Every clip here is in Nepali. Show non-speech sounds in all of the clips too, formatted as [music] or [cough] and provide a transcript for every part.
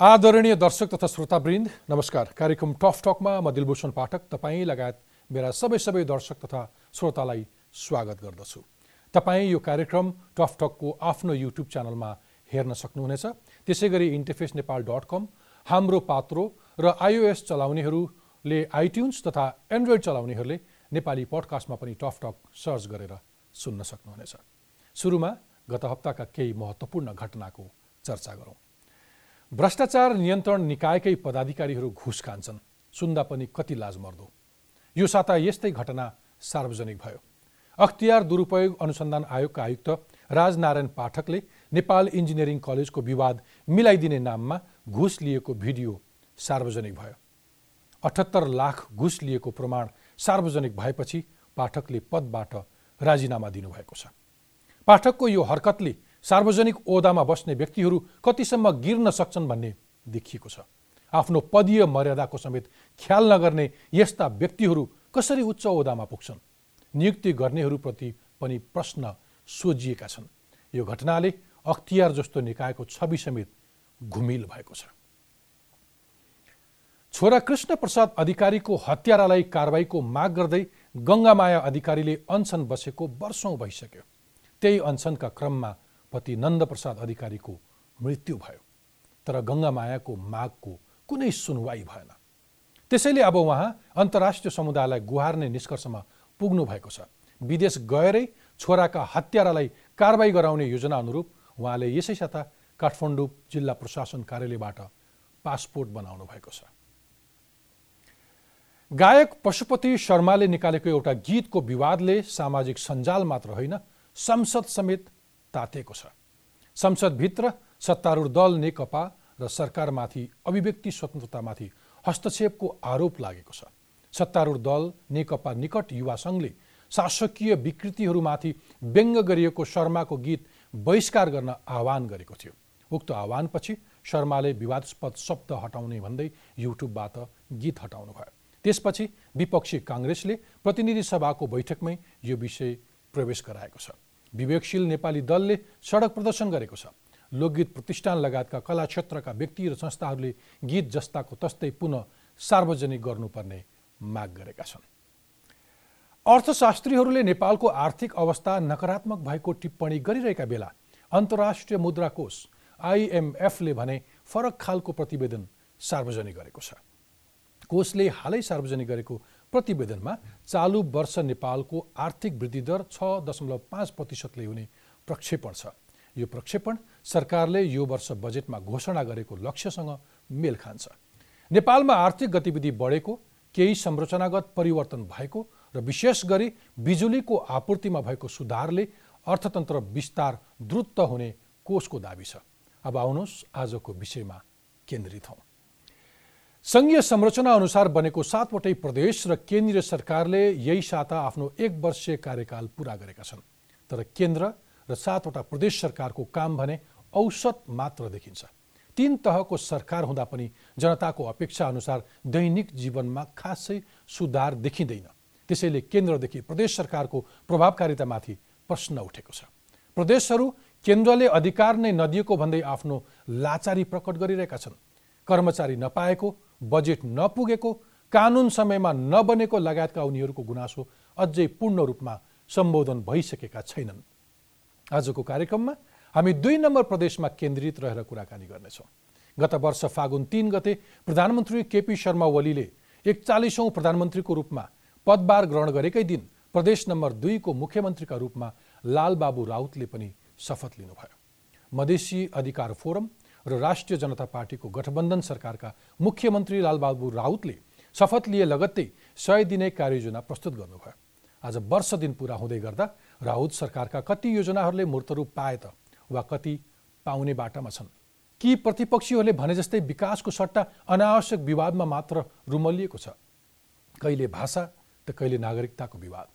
आदरणीय दर्शक तथा श्रोतावृन्द नमस्कार। कार्यक्रम टफ टकमा म दिलभूषण पाठक तपाईँ लगायत मेरा सबै सबै दर्शक तथा श्रोतालाई स्वागत गर्दछु। तपाईँ यो कार्यक्रम टफ टकको आफ्नो युट्युब च्यानलमा हेर्न सक्नुहुनेछ। त्यसै गरी इन्टरफेस नेपाल डट कम हाम्रो पात्रो र आइओएस चलाउनेहरूले आइट्युन्स तथा एन्ड्रोइड चलाउनेहरूले नेपाली पडकास्टमा पनि टफ टक सर्च गरेर सुन्न सक्नुहुनेछ। सुरुमा गत हप्ताका केही महत्त्वपूर्ण घटनाको चर्चा गरौँ। भ्रष्टाचार नियन्त्रण निकायकै पदाधिकारीहरू घुस खान्छन्। सुन्दा पनि कति लाज मर्दो। यो साता यस्तै घटना सार्वजनिक भयो। अख्तियार दुरुपयोग अनुसन्धान आयोगका आयुक्त राजनारायण पाठकले नेपाल इन्जिनियरिङ कलेजको विवाद मिलाइदिने नाममा घुस लिएको भिडियो सार्वजनिक भयो। अठहत्तर लाख घुस लिएको प्रमाण सार्वजनिक भएपछि पाठकले पदबाट राजीनामा दिनुभएको छ। पाठकको यो हरकतले सार्वजनिक ओदामा बस्ने व्यक्तिहरू कतिसम्म गिर्न सक्छन् भन्ने देखिएको छ। आफ्नो पदीय मर्यादाको समेत ख्याल नगर्ने यस्ता व्यक्तिहरू कसरी उच्च ओदामा पुग्छन्? नियुक्ति गर्नेहरूप्रति पनि प्रश्न सोझिएका छन्। यो घटनाले अख्तियार जस्तो निकायको छवि समेत घुमिल भएको छ। छोरा कृष्ण प्रसाद अधिकारीको हत्यारालाई कारवाहीको माग गर्दै गङ्गामाया अधिकारीले अनसन बसेको वर्षौँ भइसक्यो। त्यही अनसनका क्रममा पति नन्दप्रसाद अधिकारीको मृत्यु भयो तर गङ्गामायाको मागको कुनै सुनवाई भएन। त्यसैले अब उहाँ अन्तर्राष्ट्रिय समुदायलाई गुहार्ने निष्कर्षमा पुग्नु भएको छ। विदेश गएरै छोराका हत्यारालाई कारवाही गराउने योजना अनुरूप उहाँले यसै साता काठमाडौँ जिल्ला प्रशासन कार्यालयबाट पासपोर्ट बनाउनु भएको छ। गायक पशुपति शर्माले निकालेको एउटा गीतको विवादले सामाजिक सञ्जाल मात्र होइन संसद समेत तातेको छ। संसदभित्र सत्तारूढ दल नेकपा र सरकारमाथि अभिव्यक्ति स्वतन्त्रतामाथि हस्तक्षेपको आरोप लागेको छ। सत्तारूढ दल नेकपा निकट युवा सङ्घले शासकीय विकृतिहरूमाथि व्यङ्ग गरिएको शर्माको गीत बहिष्कार गर्न आह्वान गरेको थियो। उक्त आह्वानपछि शर्माले विवादास्पद शब्द हटाउने भन्दै युट्युबबाट गीत हटाउनु भयो त्यसपछि विपक्षी काङ्ग्रेसले प्रतिनिधि सभाको बैठकमै यो विषय प्रवेश गराएको छ। विवेकशील नेपाली दलले सडक प्रदर्शन गरेको छ। लोकगीत प्रतिष्ठान लगायतका कला क्षेत्रका व्यक्ति र संस्थाहरूले गीत जस्ताको तस्तै पुनः सार्वजनिक गर्नुपर्ने माग गरेका छन्। अर्थशास्त्रीहरूले नेपालको आर्थिक अवस्था नकारात्मक भएको टिप्पणी गरिरहेका बेला अन्तर्राष्ट्रिय मुद्रा कोष आइएमएफले भने फरक खालको प्रतिवेदन सार्वजनिक गरेको छ। कोषले हालै सार्वजनिक गरेको प्रतिवेदनमा चालु वर्ष नेपालको आर्थिक वृद्धि दर छ दशमलव पाँच प्रतिशतले हुने प्रक्षेपण छ। यो प्रक्षेपण सरकारले यो वर्ष बजेटमा घोषणा गरेको लक्ष्यसँग मेल खान्छ। नेपालमा आर्थिक गतिविधि बढेको केही संरचनागत परिवर्तन भएको र विशेष गरी बिजुलीको आपूर्तिमा भएको सुधारले अर्थतन्त्र विस्तार द्रुत हुने कोषको दावी छ। अब आउनुहोस् आजको विषयमा केन्द्रित हौँ। सङ्घीय संरचना अनुसार बनेको सातवटै प्रदेश र केन्द्रीय सरकारले यही साता आफ्नो एक वर्षीय कार्यकाल पुरा गरेका छन्। तर केन्द्र र सातवटा प्रदेश सरकारको काम भने औसत मात्र देखिन्छ। तीन तहको सरकार हुँदा पनि जनताको अपेक्षा अनुसार दैनिक जीवनमा खासै सुधार देखिँदैन। त्यसैले केन्द्रदेखि प्रदेश सरकारको प्रभावकारितामाथि प्रश्न उठेको छ। प्रदेशहरू केन्द्रले अधिकार नै नदिएको भन्दै आफ्नो लाचारी प्रकट गरिरहेका छन्। कर्मचारी नपाएको बजेट नपुगेको कानुन समयमा नबनेको लगायतका उनीहरूको गुनासो अझै पूर्ण रूपमा सम्बोधन भइसकेका छैनन्। आजको कार्यक्रममा हामी दुई नम्बर प्रदेशमा केन्द्रित रहेर कुराकानी गर्नेछौँ। गत वर्ष फागुन तिन गते प्रधानमन्त्री केपी शर्मा ओलीले एकचालिसौँ प्रधानमन्त्रीको रूपमा पदभार ग्रहण गरेकै दिन प्रदेश नम्बर दुईको मुख्यमन्त्रीका रूपमा लालबाबु राउतले पनि शपथ लिनुभयो। मधेसी अधिकार फोरम र राष्ट्रिय जनता पार्टीको गठबन्धन सरकारका मुख्यमन्त्री लालबाबु राउतले शपथ लिए लगत्तै सय दिने कार्ययोजना प्रस्तुत गर्नुभयो। आज वर्ष दिन पुरा हुँदै गर्दा राउत सरकारका कति योजनाहरूले मूर्तरूप पाए त वा कति पाउने बाटामा छन्? कि प्रतिपक्षीहरूले भने जस्तै विकासको सट्टा अनावश्यक विवादमा मात्र रुमलिएको छ? कहिले भाषा त कहिले नागरिकताको विवाद।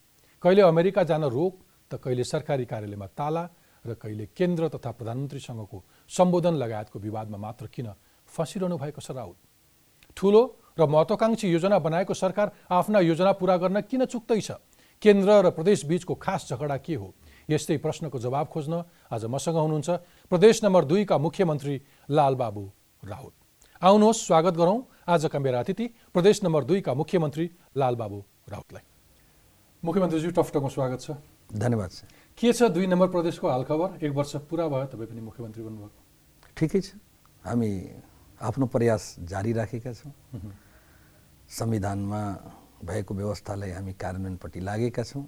कहिले अमेरिका जान रोक त कहिले सरकारी कार्यालयमा ताला र कहिले केन्द्र तथा प्रधानमन्त्रीसँगको सम्बोधन लगायतको विवादमा मात्र किन फसिरहनु भएको छ राउत ठुलो र महत्त्वकाङ्क्षी योजना बनाएको सरकार आफ्ना योजना पुरा गर्न किन चुक्दैछ केन्द्र र प्रदेश बीचको खास झगडा के हो? यस्तै प्रश्नको जवाब खोज्न आज मसँग हुनुहुन्छ प्रदेश नम्बर दुईका मुख्यमन्त्री लालबाबु राउत आउनुहोस् स्वागत गरौँ आजका मेरा अतिथि प्रदेश नम्बर दुईका मुख्यमन्त्री लालबाबु राउतलाई मुख्यमन्त्रीज्यू टफटकमा स्वागत छ। धन्यवाद के छ दुई नम्बर प्रदेशको हालखबर? एक वर्ष पुरा भयो तपाईँ पनि मुख्यमन्त्री बन्नुभएको। ठिकै छ। हामी आफ्नो प्रयास जारी राखेका छौँ। संविधानमा भएको व्यवस्थालाई हामी कार्यान्वयनपट्टि लागेका छौँ।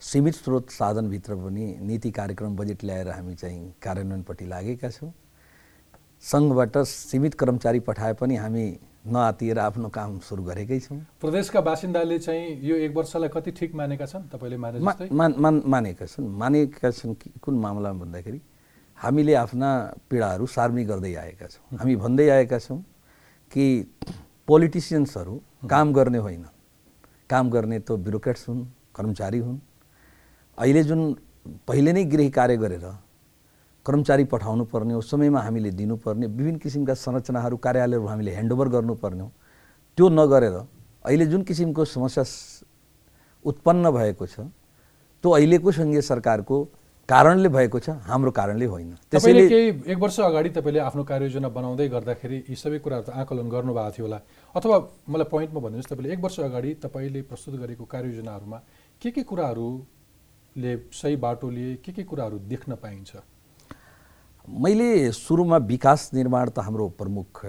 सीमित स्रोत साधनभित्र पनि नीति कार्यक्रम बजेट ल्याएर हामी चाहिँ कार्यान्वयनपट्टि लागेका छौँ। सङ्घबाट सीमित कर्मचारी पठाए पनि हामी नआतिएर आफ्नो काम सुरु गरेकै छौँ। प्रदेशका बासिन्दाले चाहिँ यो एक वर्षलाई कति ठिक मानेका छन्? तपाईँले माने मान, मान मानेका छन्। मानेका छन् कुन मामलामा भन्दाखेरि हामीले आफ्ना पीडाहरू सार्वजनिक गर्दै आएका छौँ। हामी भन्दै आएका छौँ कि पोलिटिसियन्सहरू काम गर्ने होइन। काम गर्ने त ब्युरोक्रेट्स हुन् कर्मचारी हुन्। अहिले जुन पहिले नै गृह कार्य गरेर कर्मचारी पठाउनु पर्ने हो समयमा हामीले दिनुपर्ने विभिन्न किसिमका संरचनाहरू कार्यालयहरू हामीले ह्यान्डओभर गर्नुपर्ने हो। त्यो नगरेर अहिले जुन किसिमको समस्या उत्पन्न भएको छ त्यो अहिलेको सङ्घीय सरकारको कारणले भएको छ हाम्रो कारणले होइन। त्यसैले केही एक वर्ष अगाडि तपाईँले आफ्नो कार्ययोजना बनाउँदै गर्दाखेरि यी सबै कुराहरू त आकलन गर्नुभएको थियो होला। अथवा मलाई पोइन्टमा भनिदिनुहोस् तपाईँले एक वर्ष अगाडि तपाईँले प्रस्तुत गरेको कार्ययोजनाहरूमा के के कुराहरूले सही बाटो लिए के के कुराहरू देख्न पाइन्छ? मैले सुरुमा विकास निर्माण त हाम्रो प्रमुख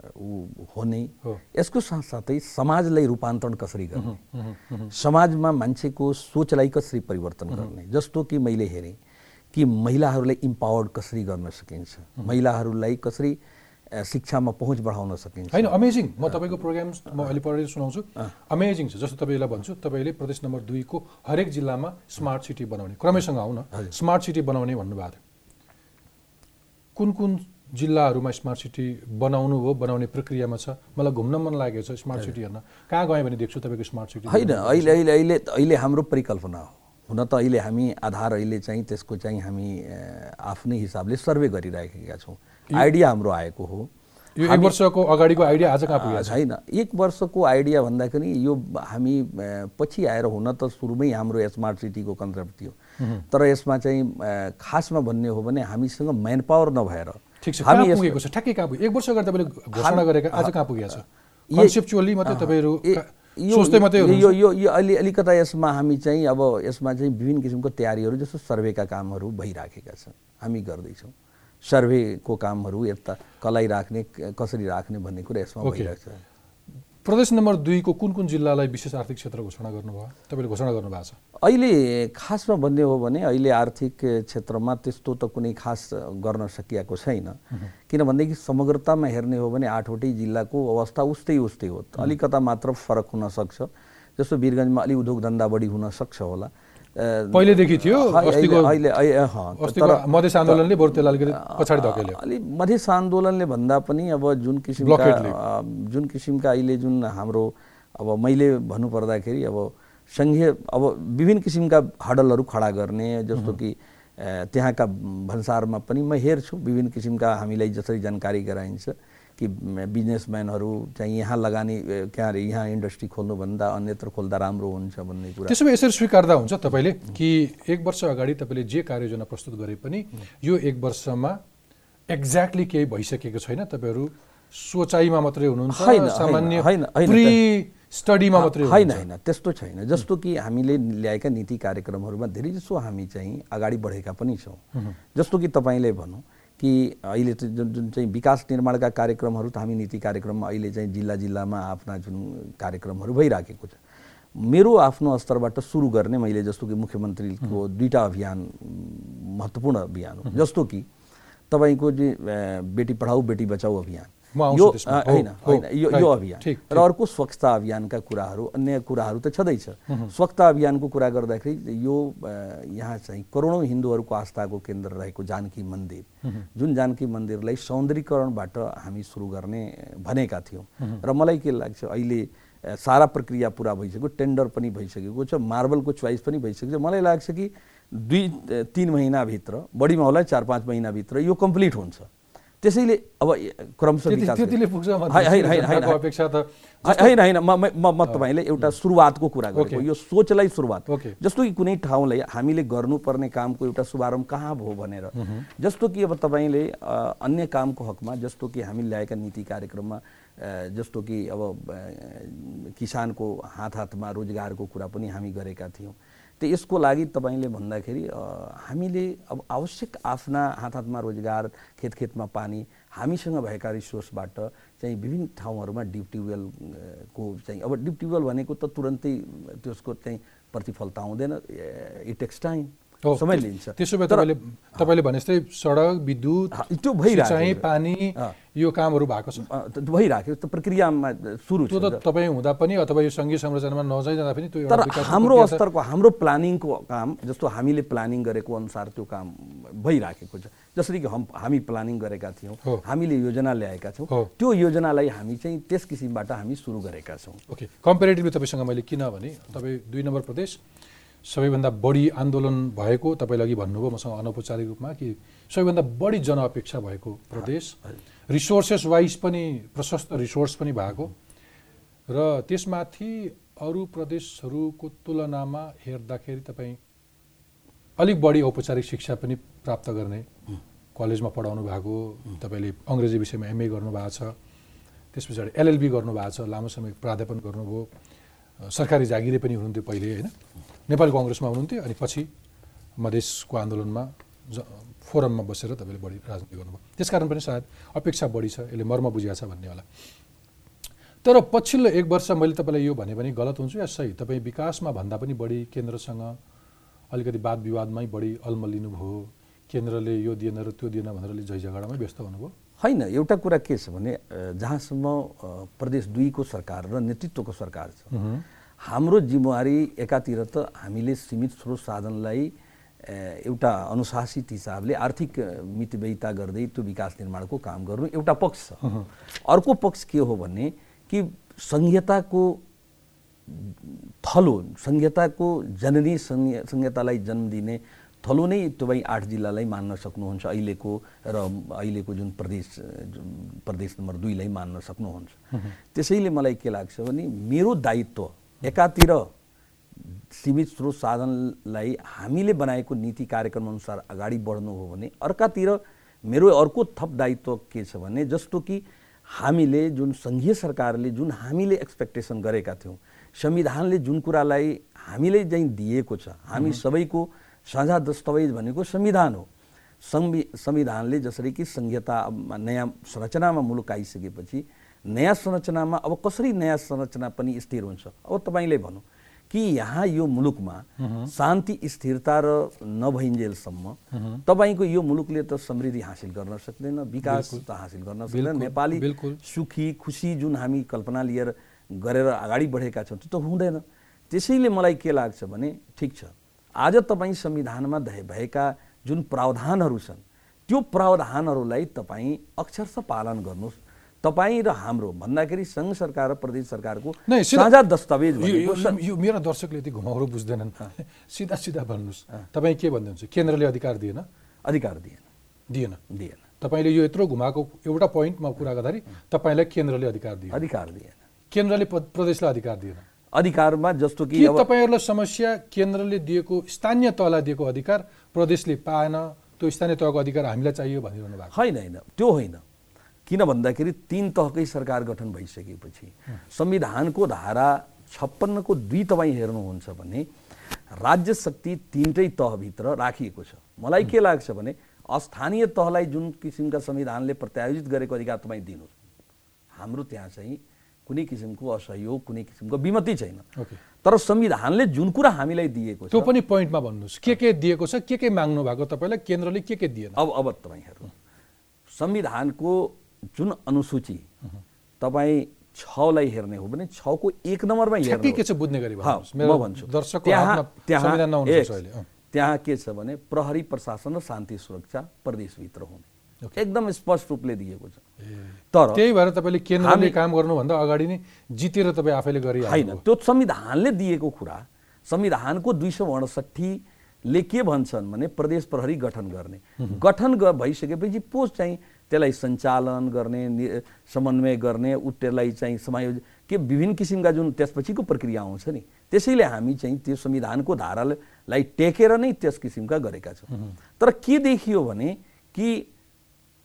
हो नै। यसको साथसाथै समाजलाई रूपान्तरण कसरी गर्ने? समाजमा मान्छेको सोचलाई कसरी परिवर्तन गर्ने? जस्तो कि मैले हेरेँ कि महिलाहरूलाई इम्पावर्ड कसरी गर्न सकिन्छ? महिलाहरूलाई कसरी शिक्षामा पहुँच बढाउन सकिन्छ? होइन अमेजिङ म तपाईँको प्रोग्राम म अहिले पढेर सुनाउँछु। अमेजिङ छ। जस्तो तपाईँलाई भन्छु तपाईँले प्रदेश नम्बर दुईको हरेक जिल्लामा स्मार्ट सिटी बनाउने। क्रमैसँग आउन। स्मार्ट सिटी बनाउने भन्नुभएको थियो। कुन कुन जिल्लाहरूमा स्मार्ट सिटी बनाउनु हो बनाउने प्रक्रियामा छ। मलाई घुम्न मन लागेको छ स्मार्ट सिटी हेर्न। कहाँ गएँ भने देख्छु तपाईँको स्मार्ट सिटी? होइन अहिले अहिले अहिले अहिले हाम्रो परिकल्पना हो। हुन त अहिले हामी आधार अहिले चाहिँ त्यसको चाहिँ हामी आफ्नै हिसाबले सर्वे गरिराखेका छौँ। आइडिया हाम्रो आएको हो। यो एक वर्षको अगाडिको आइडिया आज कहाँ पुगेको छैन। एक वर्षको आइडिया भन्दाखेरि यो हामी पछि आएर हुन त सुरुमै हाम्रो स्मार्ट सिटीको कन्सेप्ट थियो। तर यसमा चाहिँ खासमा भन्ने हो भने हामीसँग म्यान पावर नभएर ठिक छ। हामी पुगेको छ? ठ्याक्कै कहाँ पुग्यो एक वर्ष अगाडि तपाईँले घोषणा गरेका आज कहाँ पुगेको छ कन्सेप्चुअली मात्रै तपाईँहरू यो यो यो अलि अलिकता यसमा हामी चाहिँ अब यसमा चाहिँ विभिन्न किसिमको तयारीहरू जस्तो सर्वेका कामहरू भइराखेका छन्। हामी गर्दैछौँ। सर्वेको कामहरू यता कलाई राख्ने कसरी राख्ने भन्ने कुरा यसमा भइरहेको छ। प्रदेश नम्बर दुईको कुन कुन जिल्लालाई विशेष आर्थिक क्षेत्र घोषणा गर्नुभयो? तपाईँले घोषणा गर्नुभएको छ। अहिले खासमा भन्ने हो भने अहिले आर्थिक क्षेत्रमा त्यस्तो त कुनै खास गर्न सकिएको छैन। किनभनेदेखि समग्रतामा हेर्ने हो भने आठवटै जिल्लाको अवस्था उस्तै उस्तै हो। अलिकता मात्र फरक हुन सक्छ। जस्तो वीरगन्जमा अलि उद्योग धन्दा बढी हुन सक्छ होला। पहिलेदेखि थियो अहिले मधेस आन्दोलनले बरु त्यसलाई अलिकति पछाडि धकेल्यो। मधेस आन्दोलनले भन्दा पनि अब जुन किसिमका जुन किसिमका अहिले जुन हाम्रो अब मैले भन्नुपर्दाखेरि अब सङ्घीय अब विभिन्न किसिमका हडलहरू खडा गर्ने जस्तो कि त्यहाँका भन्सारमा पनि म हेर्छु विभिन्न किसिमका हामीलाई जसरी जानकारी गराइन्छ। कि बिजनेसम्यानहरू चाहिँ यहाँ लगानी के अरे यहाँ इन्डस्ट्री खोल्नुभन्दा अन्यत्र खोल्दा राम्रो हुन्छ भन्ने कुरा। त्यसो भए यसरी स्वीकार्दा हुन्छ तपाईँले कि एक वर्ष अगाडि तपाईँले जे कार्ययोजना प्रस्तुत गरे पनि यो एक वर्षमा एक्ज्याक्टली केही भइसकेको छैन? तपाईँहरू सोचाइमा मात्रै हुनुहुन्छ सामान्य स्टडीमा मात्रै होइन होइन त्यस्तो छैन। जस्तो कि हामीले ल्याएका नीति कार्यक्रमहरूमा धेरै जसो हामी चाहिँ अगाडि बढेका पनि छौँ। जस्तो कि तपाईँले भनौँ कि अहिले चाहिँ जुन जुन चाहिँ विकास निर्माणका कार्यक्रमहरू त हामी नीति कार्यक्रममा अहिले चाहिँ जिल्ला जिल्लामा आफ्ना जुन कार्यक्रमहरू भइराखेको छ। मेरो आफ्नो स्तरबाट सुरु गर्ने मैले जस्तो कि मुख्यमन्त्रीको दुईवटा अभियान महत्त्वपूर्ण अभियान हो। जस्तो कि तपाईँको बेटी पढाऊ बेटी बचाऊ अभियान। यो होइन होइन यो यो अभियान। र अर्को स्वच्छता अभियानका कुराहरू अन्य कुराहरू त छँदैछ। स्वच्छता अभियानको कुरा गर्दाखेरि यो यहाँ चाहिँ करोडौँ हिन्दूहरूको आस्थाको केन्द्र रहेको जानकी मन्दिर। जुन जानकी मन्दिरलाई सौन्दर्यीकरणबाट हामी सुरु गर्ने भनेका थियौँ। र मलाई के लाग्छ अहिले सारा प्रक्रिया पुरा भइसक्यो टेन्डर पनि भइसकेको छ मार्बलको चोइस पनि भइसकेको छ। मलाई लाग्छ कि दुई तिन महिनाभित्र बढीमा होला चार पाँच महिनाभित्र यो कम्प्लिट हुन्छ। त्यसैले अब क्रमशः होइन, होइन, म म- तपाईँले एउटा सुरुवातको कुरा गरेको। यो सोचलाई सुरुवात। जस्तो कि कुनै ठाउँलाई हामीले गर्नुपर्ने कामको एउटा शुभारम्भ कहाँ भयो भनेर। जस्तो कि अब तपाईँले अन्य कामको हकमा जस्तो कि हामी ल्याएका नीति कार्यक्रममा जस्तो कि अब किसानको हात हातमा रोजगारको कुरा पनि हामी गरेका थियौँ। त यसको लागि तपाईँले भन्दाखेरि हामीले अब आवश्यक आफ्ना हात हातमा रोजगार खेत खेतमा पानी हामीसँग भएका रिसोर्सबाट चाहिँ विभिन्न ठाउँहरूमा डिप ट्युबवेल अ, को चाहिँ अब डिप ट्युबवेल भनेको त तुरन्तै त्यसको चाहिँ प्रतिफल त आउँदैन इट टेक्स टाइम। समय लिन्छ। त्यसो भए तपाईँले तपाईँले भने जस्तै सडक विद्युत त्यो भइरहेको छ। पानी। यो कामहरू भएको छ। अ, त भइराख्यो त प्रक्रियामा सुरु त्यो त तपाईँ हुँदा पनि अथवा यो सङ्घीय संरचनामा नजाइँदा पनि त्यो तर हाम्रो स्तरको हाम्रो प्लानिङको काम जस्तो हामीले प्लानिङ गरेको अनुसार त्यो काम भइराखेको छ। जसरी कि हम प्लानिङ गरेका थियौँ। हामीले योजना ल्याएका छौँ। त्यो योजनालाई हामी चाहिँ त्यस किसिमबाट हामी सुरु गरेका छौँ। ओके। कम्पेरिटिभली तपाईँसँग मैले किन भने तपाईँ दुई नम्बर प्रदेश सबैभन्दा बढी आन्दोलन भएको तपाईँले अघि भन्नुभयो मसँग अनौपचारिक रूपमा कि सबैभन्दा बढी जनअपेक्षा भएको प्रदेश। रिसोर्सेस वाइज पनि प्रशस्त रिसोर्स पनि भएको। र त्यसमाथि अरू प्रदेशहरूको तुलनामा हेर्दाखेरि तपाईँ अलिक बढी औपचारिक शिक्षा पनि प्राप्त गर्ने कलेजमा पढाउनु भएको तपाईँले अङ्ग्रेजी विषयमा एमए गर्नुभएको छ। त्यस पछाडि एलएलबी गर्नुभएको छ लामो समय प्राध्यापन गर्नुभयो। सरकारी जागिरे पनि हुनुहुन्थ्यो पहिले होइन। नेपाली कङ्ग्रेसमा हुनुहुन्थ्यो अनि पछि मधेसको आन्दोलनमा फोरममा बसेर तपाईँले बढी राजनीति गर्नुभयो। त्यसकारण पनि सायद अपेक्षा बढी छ यसले मर्म बुझिया छ भन्ने होला। तर पछिल्लो एक वर्ष मैले तपाईँलाई यो भने पनि गलत हुन्छु या सही? तपाईँ विकासमा भन्दा पनि बढी केन्द्रसँग अलिकति वाद विवादमै बढी अल्मलिनु भयो केन्द्रले यो दिएन र त्यो दिएन भनेर अलिक झैझगडामै व्यस्त हुनुभयो। होइन एउटा कुरा के छ भने जहाँसम्म प्रदेश दुईको सरकार र नेतृत्वको सरकार छ हाम्रो जिम्मेवारी एकातिर त हामीले सीमित स्रोत साधनलाई एउटा अनुशासित हिसाबले आर्थिक मितव्ययिता गर्दै त्यो विकास निर्माणको काम गर्नु एउटा पक्ष छ। अर्को पक्ष के हो भने कि संहिताको थलो संहिताको जननी संहि- संहितालाई जन्म दिने थलो नै तपाईँ आठ जिल्लालाई मान्न सक्नुहुन्छ अहिलेको र अहिलेको जुन प्रदेश प्रदेश नम्बर दुईलाई मान्न सक्नुहुन्छ। त्यसैले मलाई के लाग्छ भने मेरो दायित्व एकातिर सीमित स्रोत साधनलाई हामीले बनाएको नीति कार्यक्रम अनुसार अगाडि बढ्नु हो भने अर्कातिर मेरो अर्को थप दायित्व के छ भने जस्तो कि हामीले जुन सङ्घीय सरकारले जुन हामीले एक्सपेक्टेसन गरेका थियौँ संविधानले जुन कुरालाई हामीले चाहिँ दिएको छ हामी सबैको साझा दस्तावेज भनेको संविधान हो। संवि संविधानले जसरी कि संहितामा नयाँ संरचनामा मुलुक आइसकेपछि नयाँ संरचनामा अब कसरी नयाँ संरचना पनि स्थिर हुन्छ? अब तपाईँले भनौँ कि यहाँ यो मुलुकमा शान्ति स्थिरता र नभइन्जेलसम्म तपाईँको यो मुलुकले त समृद्धि हासिल गर्न सक्दैन विकास त हासिल गर्न सक्दैन। नेपाली। सुखी खुसी जुन हामी कल्पना लिएर गरेर अगाडि बढेका छौँ त्यो त हुँदैन। त्यसैले मलाई के लाग्छ भने ठिक छ। आज तपाईँ संविधानमा भएका जुन प्रावधानहरू छन् त्यो प्रावधानहरूलाई तपाईँ अक्षरशः पालन गर्नुहोस्। तपाईँ र हाम्रो भन्दाखेरि सङ्घ सरकार र प्रदेश सरकारको साझा दस्तावेज यो- यो मेरा दर्शकले यति घुमाउरो बुझ्दैनन्। [laughs] सिधा सिधा भन्नुहोस्। तपाईँ के भन्नुहुन्छ केन्द्रले अधिकार दिएन? अधिकार दिएन। दिएन। दिएन। तपाईँले यो यत्रो घुमाएको एउटा पोइन्टमा कुरा गर्दाखेरि तपाईँलाई केन्द्रले अधिकार दियो अधिकार दिएन। केन्द्रले प्र- प्रदेशलाई अधिकार दिएन। अधिकारमा जस्तो कि तपाईँहरूलाई समस्या केन्द्रले दिएको स्थानीय तहलाई दिएको अधिकार प्रदेशले पाएन? त्यो स्थानीय तहको अधिकार हामीलाई चाहियो भनिरहनु भएको होइन होइन। त्यो होइन। किन भन्दाखेरि तिन तहकै सरकार गठन भइसकेपछि संविधानको धारा छप्पन्नको दुई तपाईँ हेर्नुहुन्छ भने राज्य शक्ति तिनटै तहभित्र राखिएको छ। मलाई के लाग्छ भने स्थानीय तहलाई जुन किसिमका संविधानले प्रत्यायोजित गरेको अधिकार तपाईँ दिनुहोस्। हाम्रो त्यहाँ चाहिँ कुनै किसिमको असहयोग कुनै किसिमको विमति छैन। तर संविधानले जुन कुरा हामीलाई दिएको छ त्यो पनि पोइन्टमा भन्नुहोस्। के के दिएको छ के के माग्नु भएको तपाईँलाई केन्द्रले के के दिएन? अब अब तपाईँ हेर्नु संविधानको जुन अनुसूची तपाईँ छलाई हेर्ने हो भने छको एक नम्बरमा ठ्याक्कै हेर्नु के छ बुझ्ने गरी हाँ, भन्नुहोस् म मेरो भन्छु। त्यहाँ के छ भने प्रहरी प्रशासन र शान्ति सुरक्षा प्रदेशभित्र हुने। एकदम स्पष्ट रूपले दिएको छ। तर त्यही भएर तपाईँले केन्द्रले काम गर्नुभन्दा अगाडि नै जितेर तपाईँ आफैले होइन गरिहाल्नु त्यो संविधानले दिएको कुरा संविधानको दुई सय अडसट्ठीले के भन्छन् भने प्रदेश प्रहरी गठन गर्ने। गठन भइसकेपछि पोस्ट चाहिँ त्यसलाई सञ्चालन गर्ने समन्वय गर्ने ऊ त्यसलाई चाहिँ समायोजन के विभिन्न किसिमका जुन त्यसपछिको प्रक्रिया आउँछ नि त्यसैले हामी चाहिँ त्यो संविधानको धारालाई टेकेर नै त्यस किसिमका गरेका छौँ। तर के देखियो भने कि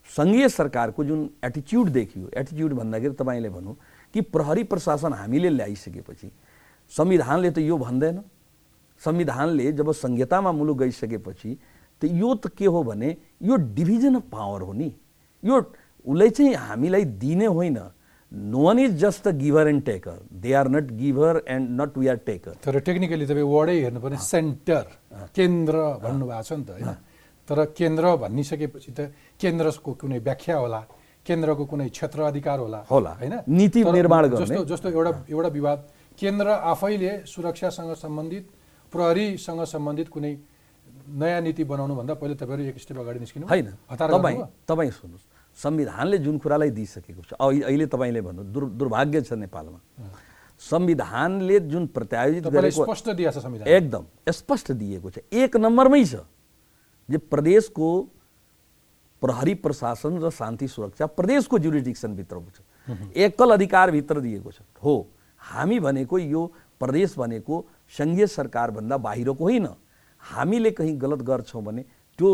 सङ्घीय सरकारको जुन एटिच्युड देखियो एटिच्युड भन्दाखेरि तपाईँले भनौँ कि प्रहरी प्रशासन हामीले ल्याइसकेपछि संविधानले त यो भन्दैन। संविधानले जब संहितामा मुलुक गइसकेपछि त यो त के हो भने यो डिभिजन अफ पावर हो नि। यो उसले चाहिँ हामीलाई दिने होइन। No one is just the giver and taker they are not giver and not we are taker तर टेक्निकली तपाईँ वर्डै हेर्नुपर्ने सेन्टर केन्द्र भन्नुभएको छ नि त होइन। तर केन्द्र भनिसकेपछि त केन्द्रको कुनै व्याख्या होला केन्द्रको कुनै क्षेत्र अधिकार होला होला। होइन? नीति निर्माण जस्तो जस्तो एउटा एउटा विवाद केन्द्र आफैले सुरक्षासँग सम्बन्धित प्रहरीसँग सम्बन्धित कुनै नयाँ नीति बनाउनुभन्दा पहिले तपाईँहरू एक स्टेप अगाडि निस्किनु। होइन। तपाईँ तपाईँ सुन्नुहोस्। संविधानले जुन कुरालाई दिइसकेको छ। अहिले तपाईँले भन्नु दुर् दुर्भाग्य छ नेपालमा। संविधानले जुन प्रत्यायोजित गरेको स्पष्ट दिएको छ संविधान। एकदम स्पष्ट दिएको छ। एक नम्बरमै छ जे प्रदेशको प्रहरी प्रशासन र शान्ति सुरक्षा प्रदेशको जुरिडिक्सनभित्रको छ। एकल अधिकारभित्र दिएको छ। हो हामी भनेको यो प्रदेश भनेको सङ्घीय सरकारभन्दा बाहिरको होइन। हामीले कहीँ गलत गर्छौँ भने त्यो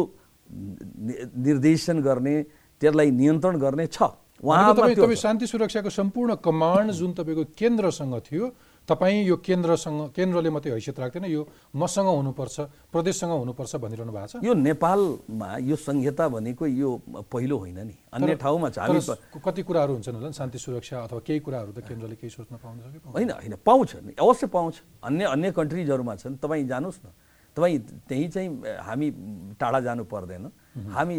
निर्देशन गर्ने त्यसलाई नियन्त्रण गर्ने छ। उहाँ तपाईँ शान्ति सुरक्षाको सम्पूर्ण कमान्ड जुन तपाईँको केन्द्रसँग थियो तपाईँ यो केन्द्रसँग केन्द्रले मात्रै हैसियत राख्दैन यो मसँग हुनुपर्छ प्रदेशसँग हुनुपर्छ भनिरहनु भएको छ? यो नेपालमा यो संहिता भनेको यो पहिलो होइन नि। अन्य ठाउँमा छ। हामी कति कुराहरू हुन्छन् होला शान्ति सुरक्षा अथवा केही कुराहरू त केन्द्रले केही सोच्न पाउँछ कि होइन होइन पाउँछ अवश्य पाउँछ। अन्य अन्य कन्ट्रिजहरूमा छन्। तपाईँ जानुहोस् न। तपाईँ त्यहीँ चाहिँ हामी टाढा जानु पर्दैन। हामी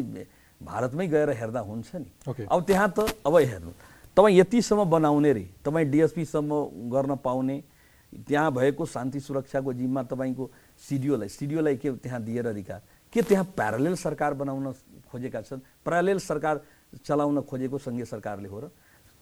भारतमै गएर हेर्दा हुन्छ नि। अब त्यहाँ त अब हेर्नु तपाईँ यतिसम्म बनाउने रे तपाईँ डिएसपीसम्म गर्न पाउने त्यहाँ भएको शान्ति सुरक्षाको जिम्मा तपाईँको सिडिओलाई सिडिओलाई के त्यहाँ दिएर अधिकार? के त्यहाँ प्यारालेल सरकार बनाउन खोजेका छन्? प्यारालेल सरकार चलाउन खोजेको सङ्घीय सरकारले हो र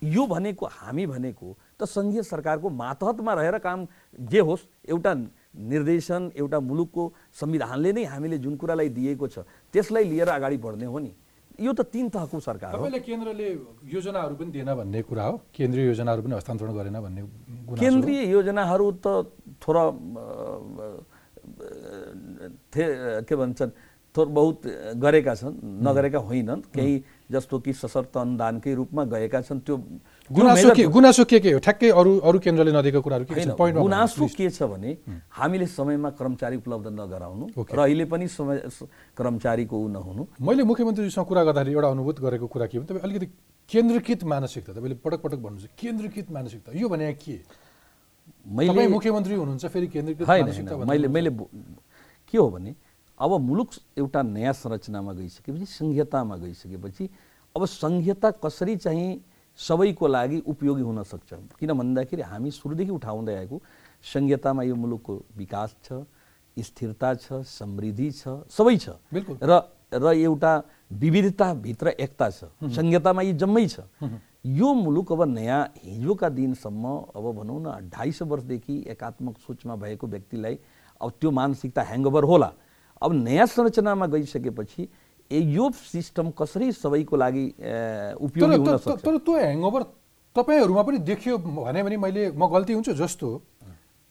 यो भनेको हामी भनेको त सङ्घीय सरकारको मातहतमा रहेर काम जे होस् एउटा निर्देशन एउटा मुलुकको संविधानले नै हामीले जुन कुरालाई दिएको छ त्यसलाई लिएर अगाडि बढ्ने हो नि। यो त तिन तहको सरकार हो। केन्द्रले योजनाहरू पनि दिएन भन्ने कुरा हो? केन्द्रीय योजनाहरू पनि हस्तान्तरण गरेन भन्ने केन्द्रीय योजनाहरू त थोडा के भन्छन् थोर बहुत गरेका छन् नगरेका होइनन्। केही जस्तो कि सशर्त अनुदानकै रूपमा गएका छन् त्यो गुनासो के गुनासो के के हो ठ्याक्कै अरू अरू केन्द्रले नदिएको कुराहरू के छ गुनासो के छ भने हामीले समयमा कर्मचारी उपलब्ध नगराउनु र अहिले पनि समय कर्मचारीको ऊ नहुनु मैले मुख्यमन्त्रीसँग कुरा गर्दाखेरि एउटा अनुभूत गरेको कुरा के भने तपाईँ अलिकति केन्द्रीकृत मानसिकता तपाईँले पटक पटक भन्नुहुन्छ केन्द्रीकृत मानसिकता यो भने के मैले मुख्यमन्त्री हुनुहुन्छ फेरि केन्द्रीकृत मानसिकता मैले मैले के हो भने अब मुलुक एउटा नयाँ संरचनामा गइसकेपछि संहितामा गइसकेपछि अब संहिता कसरी चाहिँ सबैको लागि उपयोगी हुन सक्छ। किन भन्दाखेरि हामी सुरुदेखि उठाउँदै आएको संहितामा यो मुलुकको विकास छ स्थिरता छ समृद्धि छ सबै छ। र र एउटा विविधताभित्र एकता छ। संहितामा यी जम्मै छ। यो मुलुक अब नयाँ हिजोका दिनसम्म अब भनौँ न ढाई सय वर्षदेखि एकात्मक सोचमा भएको व्यक्तिलाई अब त्यो मानसिकता ह्याङ्गओभर होला। अब नयाँ संरचनामा गइसकेपछि यो सिस्टम कसरी सबैको लागि उपयोगी हुन सक्छ? तर त्यो ह्याङओभर तपाईँहरूमा पनि देखियो भने भने मैले म गल्ती हुन्छ जस्तो।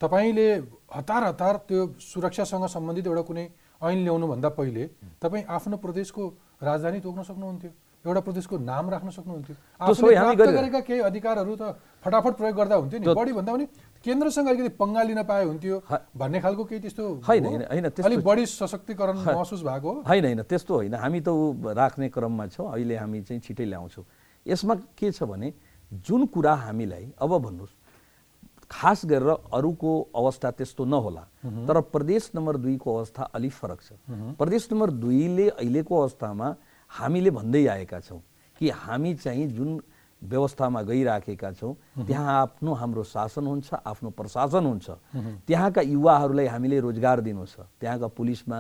तपाईँले हतार हतार त्यो सुरक्षासँग सम्बन्धित एउटा कुनै ऐन ल्याउनुभन्दा पहिले तपाईँ आफ्नो प्रदेशको राजधानी तोक्न सक्नुहुन्थ्यो। एउटा प्रदेशको नाम राख्न सक्नुहुन्थ्यो। गरेका केही अधिकारहरू त फटाफट प्रयोग गर्दा हुन्थ्यो नि। बढी भन्दा पनि केन्द्रसँग अलिकति पङ्गा लिन पाए हुन्थ्यो भन्ने खालको केही त्यस्तो होइन होइन अलिक बढी सशक्तिकरण महसुस भएको हो। होइन होइन त्यस्तो होइन। हामी त ऊ राख्ने क्रममा छौँ। अहिले हामी चाहिँ छिटै ल्याउँछौँ। यसमा के छ भने जुन कुरा हामीलाई अब भन्नुहोस् खास गरेर अरूको अवस्था त्यस्तो नहोला तर प्रदेश नम्बर दुईको अवस्था अलिक फरक छ। प्रदेश नम्बर दुईले अहिलेको अवस्थामा हामीले भन्दै आएका छौँ कि हामी चाहिँ जुन व्यवस्थामा गइराखेका छौँ त्यहाँ आफ्नो हाम्रो शासन हुन्छ आफ्नो प्रशासन हुन्छ। त्यहाँका युवाहरूलाई हामीले रोजगार दिनु छ त्यहाँका पुलिसमा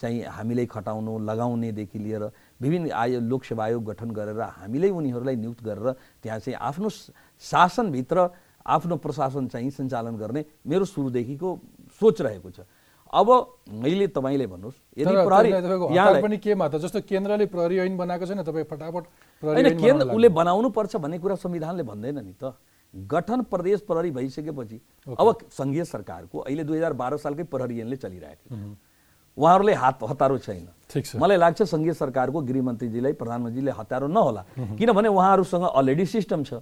चाहिँ हामीलाई खटाउनु लगाउनेदेखि लिएर विभिन्न आयो लोकसेवा आयोग गठन गरेर हामीले उनीहरूलाई नियुक्त गरेर त्यहाँ चाहिँ आफ्नो शासनभित्र आफ्नो प्रशासन चाहिँ सञ्चालन गर्ने मेरो सुरुदेखिको सोच रहेको छ। अब मैले तपाईँले भन्नुहोस् यदि प्रहरी पनि केमा त जस्तो केन्द्रले प्रहरी ऐन बनाएको छैन तपाईँ फटाफट होइन केन्द्र उसले बनाउनु पर्छ भन्ने कुरा संविधानले भन्दैन नि त। गठन प्रदेश प्रहरी भइसकेपछि अब सङ्घीय सरकारको अहिले दुई हजार बाह्र सालकै प्रहरी ऐनले चलिरहेको छ उहाँहरूले हात हतारो छैन। ठिक छ। मलाई लाग्छ सङ्घीय सरकारको गृहमन्त्रीजीलाई प्रधानमन्त्रीले हतारो नहोला। किनभने उहाँहरूसँग अलरेडी सिस्टम छ।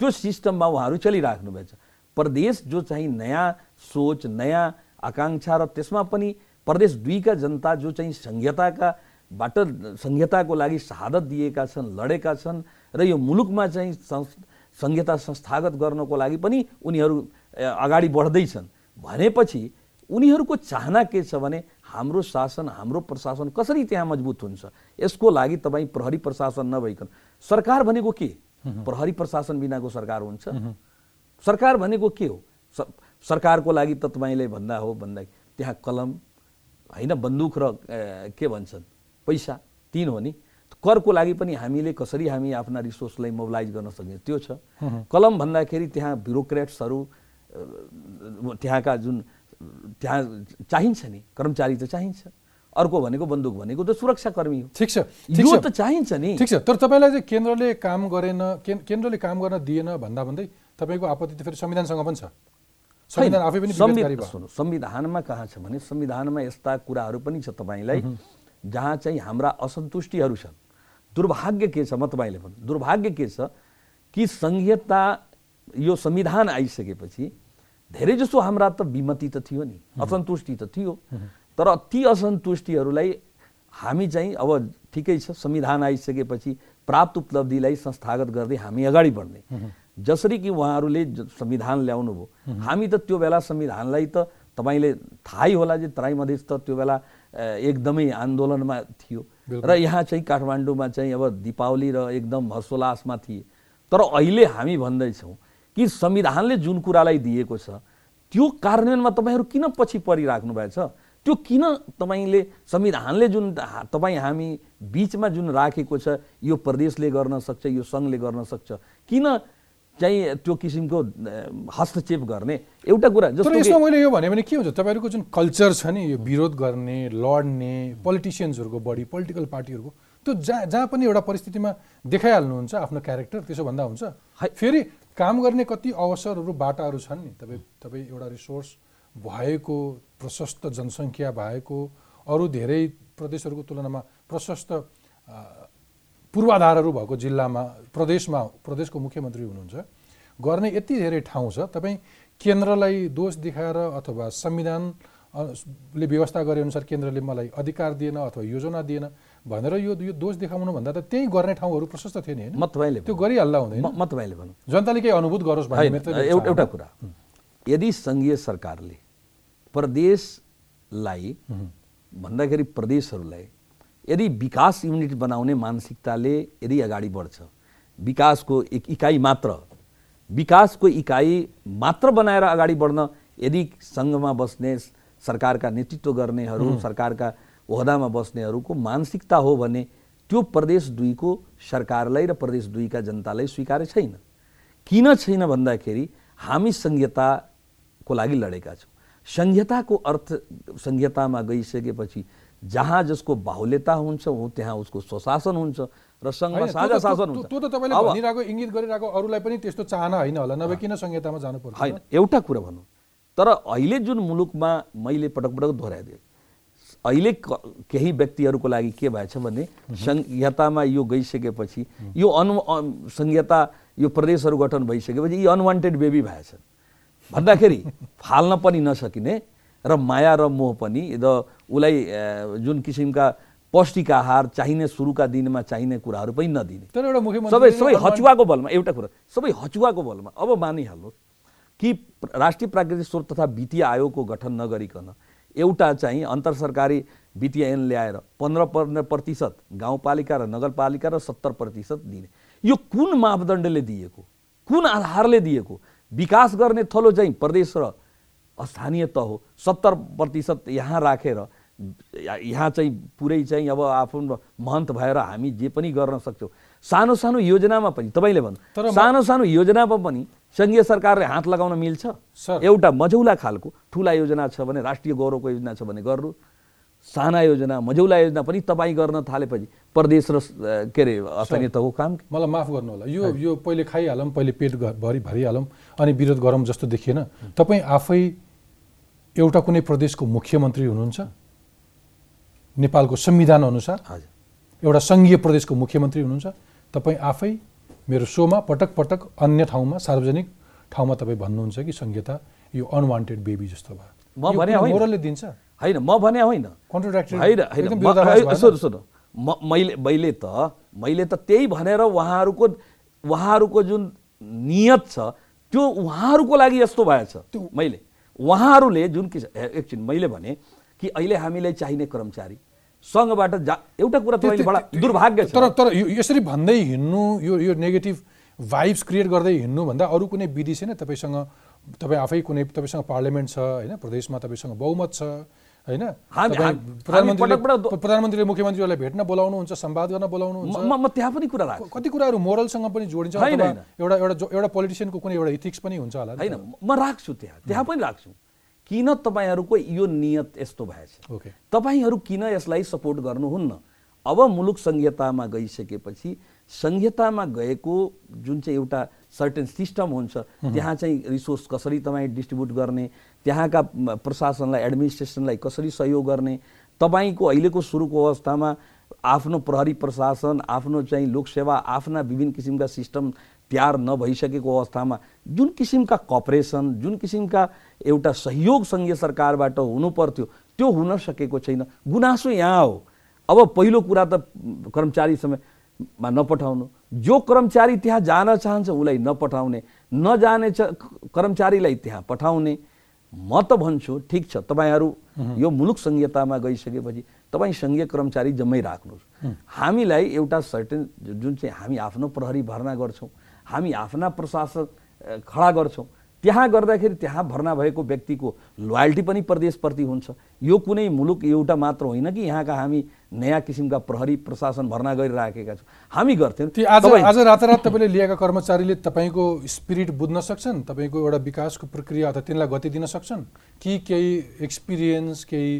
त्यो सिस्टममा उहाँहरू चलिराख्नु भएको छ प्रदेश जो चाहिँ नयाँ सोच नयाँ आकाङ्क्षा र त्यसमा पनि प्रदेश दुईका जनता जो चाहिँ संहिताका बाट संहिताको लागि शहादत दिएका छन् लडेका छन् र यो मुलुकमा चाहिँ संहिता संस्थागत गर्नको लागि पनि उनीहरू अगाडि बढ्दैछन्। भनेपछि उनीहरूको चाहना के छ भने हाम्रो शासन हाम्रो प्रशासन कसरी त्यहाँ मजबुत हुन्छ? यसको लागि तपाईँ प्रहरी प्रशासन नभइकन सरकार भनेको के? प्रहरी प्रशासन बिनाको सरकार हुन्छ। सरकार भनेको के हो? सरकारको लागि त तपाईँले भन्दा हो भन्दा त्यहाँ कलम होइन बन्दुक र के भन्छन् पैसा तिन हो नि। करको लागि पनि हामीले कसरी हामी आफ्ना रिसोर्सलाई मोबिलाइज गर्न सकिन्छ त्यो छ। कलम भन्दाखेरि त्यहाँ ब्युरोक्रेट्सहरू त्यहाँका जुन त्यहाँ चाहिन्छ नि कर्मचारी त चाहिन्छ। अर्को भनेको बन्दुक भनेको त सुरक्षाकर्मी हो। ठिक छ यो त चाहिन्छ नि। ठिक छ तर तपाईँलाई चाहिँ केन्द्रले काम गरेन केन- केन्द्रले काम गर्न दिएन भन्दा भन्दै तपाईँको आपत्ति त फेरि संविधानसँग पनि छ। संविधानमा कहाँ छ भने संविधानमा यस्ता कुराहरू पनि छ तपाईँलाई जहाँ चाहिँ हाम्रा असन्तुष्टिहरू छन्। दुर्भाग्य के छ म तपाईँले भन्नु दुर्भाग्य के छ कि संहिता यो संविधान आइसकेपछि धेरै जसो हाम्रा त विमति त थियो नि असन्तुष्टि त थियो। तर ती असन्तुष्टिहरूलाई हामी चाहिँ अब ठिकै छ संविधान आइसकेपछि प्राप्त उपलब्धिलाई संस्थागत गर्दै हामी अगाडि बढ्ने। जसरी कि उहाँहरूले संविधान ल्याउनु भयो हामी त त्यो बेला संविधानलाई त तपाईँले थाहै होला जे तराई मधेस त त्यो बेला एकदमै आन्दोलनमा थियो। र यहाँ चाहिँ काठमाडौँमा चाहिँ अब दीपावली र एकदम हर्षोल्लासमा थिए। तर अहिले हामी भन्दैछौँ कि संविधानले जुन कुरालाई दिएको छ त्यो कार्यान्वयनमा तपाईँहरू किन पछि परिराख्नु भएको छ त्यो किन तपाईँले संविधानले जुन तपाईँ हामी बिचमा जुन राखेको छ यो प्रदेशले गर्न सक्छ यो सङ्घले गर्न सक्छ किन चाहिँ त्यो किसिमको हस्तक्षेप गर्ने? एउटा कुरा जस्तो यसमा मैले यो भने के हुन्छ तपाईँहरूको जुन कल्चर छ नि यो विरोध गर्ने लड्ने पोलिटिसियन्सहरूको बढी पोलिटिकल पार्टीहरूको त्यो जहाँ जहाँ पनि एउटा परिस्थितिमा देखाइहाल्नुहुन्छ आफ्नो क्यारेक्टर त्यसो भन्दा हुन्छ। फेरि काम गर्ने कति अवसरहरू बाटाहरू छन् नि तपाईँ तपाईँ एउटा रिसोर्स भएको प्रशस्त जनसङ्ख्या भएको अरू धेरै प्रदेशहरूको तुलनामा प्रशस्त पूर्वाधारहरू भएको जिल्लामा प्रदेशमा प्रदेशको मुख्यमन्त्री हुनुहुन्छ। गर्ने यति धेरै ठाउँ छ तपाईँ केन्द्रलाई दोष देखाएर अथवा संविधान अ, ले व्यवस्था गरे अनुसार केन्द्रले मलाई अधिकार दिएन अथवा योजना दिएन भनेर यो यो दोष देखाउनु भन्दा त त्यही गर्ने ठाउँहरू प्रशस्त थियो नि होइन? म तपाईँले त्यो गरिहाल्दा हुँदैन। म तपाईँले भनौँ जनताले केही अनुभूत गरोस् एउटा एउटा। कुरा। यदि सङ्घीय सरकारले प्रदेशलाई भन्दाखेरि प्रदेशहरूलाई यदि विकास युनिट बनाउने मानसिकताले यदि अगाडि बढ्छ विकासको एक इकाइ मात्र विकासको इकाइ मात्र बनाएर अगाडि बढ्न यदि सङ्घमा बस्ने सरकारका नेतृत्व गर्नेहरू सरकारका ओहदामा बस्नेहरूको मानसिकता हो भने त्यो प्रदेश दुईको सरकारलाई र प्रदेश दुईका जनतालाई स्वीकार छैन। किन छैन भन्दाखेरि हामी संहिताको लागि लडेका छौँ। संहिताको अर्थ संहितामा गइसकेपछि जहाँ जसको बाहुल्यता हुन्छ हो त्यहाँ उसको स्वशासन हुन्छ र सङ्घमा साझा शासन हुन्छ। त्यो त तपाईँले भनिरहेको इङ्गित गरिरहेको अरूलाई पनि त्यस्तो चाहना होइन होला नभए किन संहितामा जानु पर्छ होइन एउटा कुरा भनौँ तर अहिले जुन मुलुकमा मैले पटक पटक दोहोऱ्याइदिएँ अहिले केही व्यक्तिहरूको लागि के भएछ भने संहितामा यो गइसकेपछि यो अनु संहिता यो प्रदेशहरू गठन भइसकेपछि यी अनवान्टेड बेबी भएछन्। भन्दाखेरि फाल्न पनि नसकिने र माया र मोह पनि र उसलाई जुन किसिमका पौष्टिक आहार चाहिने सुरुका दिनमा चाहिने कुराहरू पनि नदिने। तर एउटा मुख्यमन्त्री सबै सबै हचुवाको बलमा एउटा कुरा सबै हचुवाको बलमा। अब मानिहाल्नुहोस् कि राष्ट्रिय प्राकृतिक स्रोत तथा वित्तीय आयोगको गठन नगरिकन एउटा चाहिँ अन्तर सरकारी वित्तीय ऐन ल्याएर पन्ध्र पन्ध्र प्रतिशत गाउँपालिका र नगरपालिका र सत्तर प्रतिशत दिने। यो कुन मापदण्डले दिएको? कुन आधारले दिएको? विकास गर्ने थलो चाहिँ प्रदेश र स्थानीय तह हो। सत्तर प्रतिशत यहाँ राखेर यहाँ चाहिँ पुरै चाहिँ अब आफ्नो महन्त भएर हामी जे पनि गर्न सक्छौँ। सानो सानो योजनामा पनि तपाईँले भन्नु। सानो सानो योजनामा पनि सङ्घीय सरकारले हात लगाउन मिल्छ। एउटा मझौला खालको ठुला योजना छ भने राष्ट्रिय गौरवको योजना छ भने गर्नु। साना योजना मझौला योजना पनि तपाईँ गर्न थालेपछि प्रदेश र के अरे स्थानीय तहको काम? मलाई माफ गर्नु होला यो यो पहिले खाइहालौँ पहिले पेट भरि भरिहालौँ अनि विरोध गरौँ जस्तो देखिएन। तपाईँ आफै एउटा कुनै प्रदेशको मुख्यमन्त्री हुनुहुन्छ? नेपालको संविधान अनुसार? हजुर। एउटा सङ्घीय प्रदेशको मुख्यमन्त्री हुनुहुन्छ? तपाईँ आफै मेरो सोमा पटक पटक अन्य ठाउँमा सार्वजनिक ठाउँमा तपाईँ भन्नुहुन्छ कि संहिता यो अनवान्टेड बेबी जस्तो भयो। दिन्छ? होइन म भने होइन। होइन होइन एकदम म- मैले मैले त मैले त त्यही भनेर उहाँहरूको उहाँहरूको जुन नियत छ त्यो उहाँहरूको लागि यस्तो भएछ मैले। उहाँहरूले जुन ए- एकछिन मैले भने कि अहिले हामीलाई चाहिने कर्मचारी सङ्घबाट जा एउटा कुरा तपाईँले बडा दुर्भाग्य छ। तर तर यो- यसरी भन्दै हिँड्नु यो यो नेगेटिभ भाइब्स क्रिएट गर्दै हिँड्नु भन्दा अरू कुनै विधि छैन? तपाईँसँग तपाईँ आफै कुनै तपाईँसँग पार्लियामेन्ट छ होइन? प्रदेशमा तपाईँसँग बहुमत छ। होइन? प्रधानमन्त्रीले मुख्यमन्त्रीहरूलाई भेट्न बोलाउनुहुन्छ संवाद गर्न बोलाउनुहुन्छ। म त्यहाँ पनि कुरा राख्छु कति कुराहरू मोरलसँग पनि जोडिन्छ। एउटा एउटा एउटा पोलिटिसियनको कुनै एउटा इथिक्स पनि हुन्छ होला? होइन म राख्छु त्यहाँ। त्यहाँ पनि राख्छु। किन तपाईँहरूको यो नियत यस्तो भएछ ओके। तपाईँहरू किन यसलाई सपोर्ट गर्नुहुन्न? अब मुलुक सङ्घीयतामा गइसकेपछि सङ्घीयतामा गएको जुन चाहिँ एउटा सर्टेन सिस्टम हुन्छ। त्यहाँ चाहिँ रिसोर्स कसरी तपाईँ डिस्ट्रिब्युट गर्ने त्यहाँका प्रशासनलाई एडमिनिस्ट्रेसनलाई कसरी सहयोग गर्ने तपाईँको अहिलेको सुरुको अवस्थामा आफ्नो प्रहरी प्रशासन आफ्नो चाहिँ लोकसेवा आफ्ना विभिन्न किसिमका सिस्टम तयार नभइसकेको अवस्थामा जुन किसिमका कपरेसन जुन किसिमका एउटा सहयोग सङ्घीय सरकारबाट हुनु पर्थ्यो त्यो हुन सकेको छैन। गुनासो यहाँ हो। अब पहिलो कुरा त कर्मचारी समयमा नपठाउनु। जो कर्मचारी त्यहाँ जान चाहन्छ उसलाई नपठाउने। नजाने कर्मचारीलाई त्यहाँ पठाउने। म त भन्छु ठिक छ तपाईँहरू यो मुलुक सङ्घीयतामा गइसकेपछि तपाईँ सङ्घीय कर्मचारी जम्मै राख्नुहोस्। हामीलाई एउटा सर्टेन जुन चाहिँ हामी आफ्नो प्रहरी भर्ना गर्छौँ हामी आफ्ना प्रशासक खडा गर्छौँ। त्यहाँ गर्दाखेरि त्यहाँ भर्ना भएको व्यक्तिको लोयल्टी पनि प्रदेशप्रति हुन्छ। यो कुनै मुलुक एउटा मात्र होइन कि यहाँका हामी नयाँ किसिमका प्रहरी प्रशासन भर्ना गरिराखेका छौँ। हामी गर्थ्यौँ। आज आज रातारात तपाईँले लिएका कर्मचारीले तपाईँको स्पिरिट बुझ्न सक्छन्? तपाईँको एउटा विकासको प्रक्रिया अथवा तिनलाई गति दिन सक्छन्? कि केही एक्सपिरियन्स केही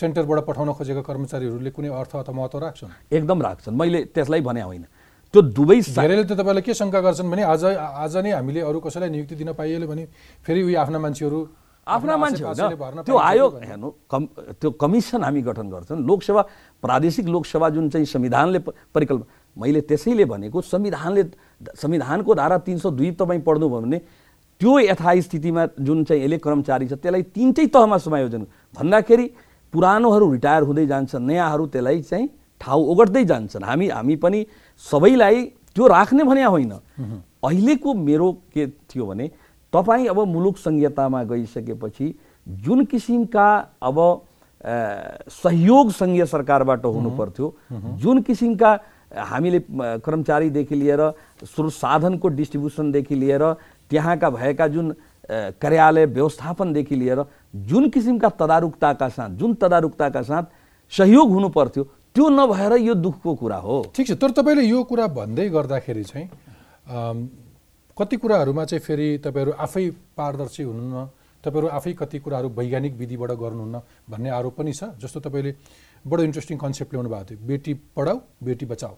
सेन्टरबाट पठाउन खोजेका कर्मचारीहरूले कुनै अर्थ अथवा महत्त्व राख्छन्? एकदम राख्छन्। मैले त्यसलाई भने होइन। त्यो दुवै धेरैले त तपाईँलाई के शङ्का गर्छन् भने आज आज नै हामीले अरू कसैलाई नियुक्ति दिन पाइएलो भने फेरि उयो आफ्ना मान्छेहरू आफ्ना मान्छे होइन। त्यो आयोग हेर्नु कम त्यो कमिसन हामी गठन गर्छौँ। लोकसेवा प्रादेशिक लोकसेवा जुन चाहिँ संविधानले परिकल्पना मैले त्यसैले भनेको संविधानले संविधानको धारा तिन सौ दुई तपाईँ पढ्नुभयो भने त्यो यथास्थितिमा जुन चाहिँ यसले कर्मचारी छ त्यसलाई तिनटै तहमा समायोजन भन्दाखेरि पुरानोहरू रिटायर हुँदै जान्छन् नयाँहरू त्यसलाई चाहिँ ठाउँ ओगट्दै जान्छन्। हामी हामी पनि सबैलाई त्यो राख्ने भने होइन। अहिलेको मेरो के थियो भने तपाईँ अब मुलुक सङ्घीयतामा गइसकेपछि जुन किसिमका अब सहयोग सङ्घीय सरकारबाट हुनु पर्थ्यो जुन किसिमका हामीले कर्मचारीदेखि लिएर स्रोत साधनको डिस्ट्रिब्युसनदेखि लिएर त्यहाँका भएका जुन कार्यालय व्यवस्थापनदेखि लिएर जुन किसिमका तदारुकताका साथ जुन तदारुकताका साथ सहयोग हुनु पर्थ्यो त्यो नभएर यो दुःखको कुरा हो। ठिक छ तर तपाईँले यो कुरा भन्दै गर्दाखेरि चाहिँ कति कुराहरूमा चाहिँ फेरि तपाईँहरू आफै पारदर्शी हुनुहुन्न तपाईँहरू आफै कति कुराहरू वैज्ञानिक विधिबाट गर्नुहुन्न भन्ने आरोप पनि छ जस्तो तपाईँले बडो इन्ट्रेस्टिङ कन्सेप्ट ल्याउनु भएको थियो बेटी पढाऊ बेटी बचाऊ।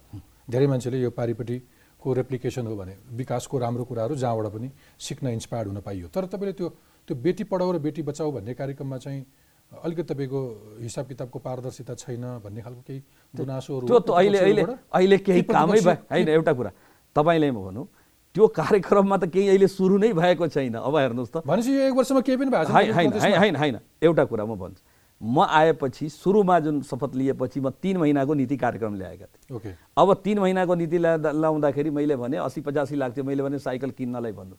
धेरै मान्छेले यो पारिपट्टिको रेप्लिकेसन हो भने विकासको राम्रो कुराहरू जहाँबाट पनि सिक्न इन्सपायर्ड हुन पाइयो। तर तपाईँले त्यो त्यो बेटी पढाऊ र बेटी बचाऊ भन्ने कार्यक्रममा चाहिँ अलिकति तपाईँको हिसाब किताबको पारदर्शिता छैन भन्ने खालको केही गुनासोहरू त्यो त अहिले अहिले? अहिले केही कामै प्रतिपक्ष- होइन एउटा कुरा। तपाईँले म भनौँ त्यो कार्यक्रममा त केही अहिले सुरु नै भएको छैन। अब हेर्नुहोस् त। भनेपछि यो एक वर्षमा केही पनि भएको छैन होइन? होइन एउटा कुरा म भन्छु। म आएपछि सुरुमा जुन शपथ लिएपछि म तिन महिनाको नीति कार्यक्रम ल्याएका थिएँ। ओके। अब तिन महिनाको नीति ल्याउँदा लाउँदाखेरि मैले भने अस्सी पचासी लाख थियो मैले भने साइकल किन्नलाई भन्नु।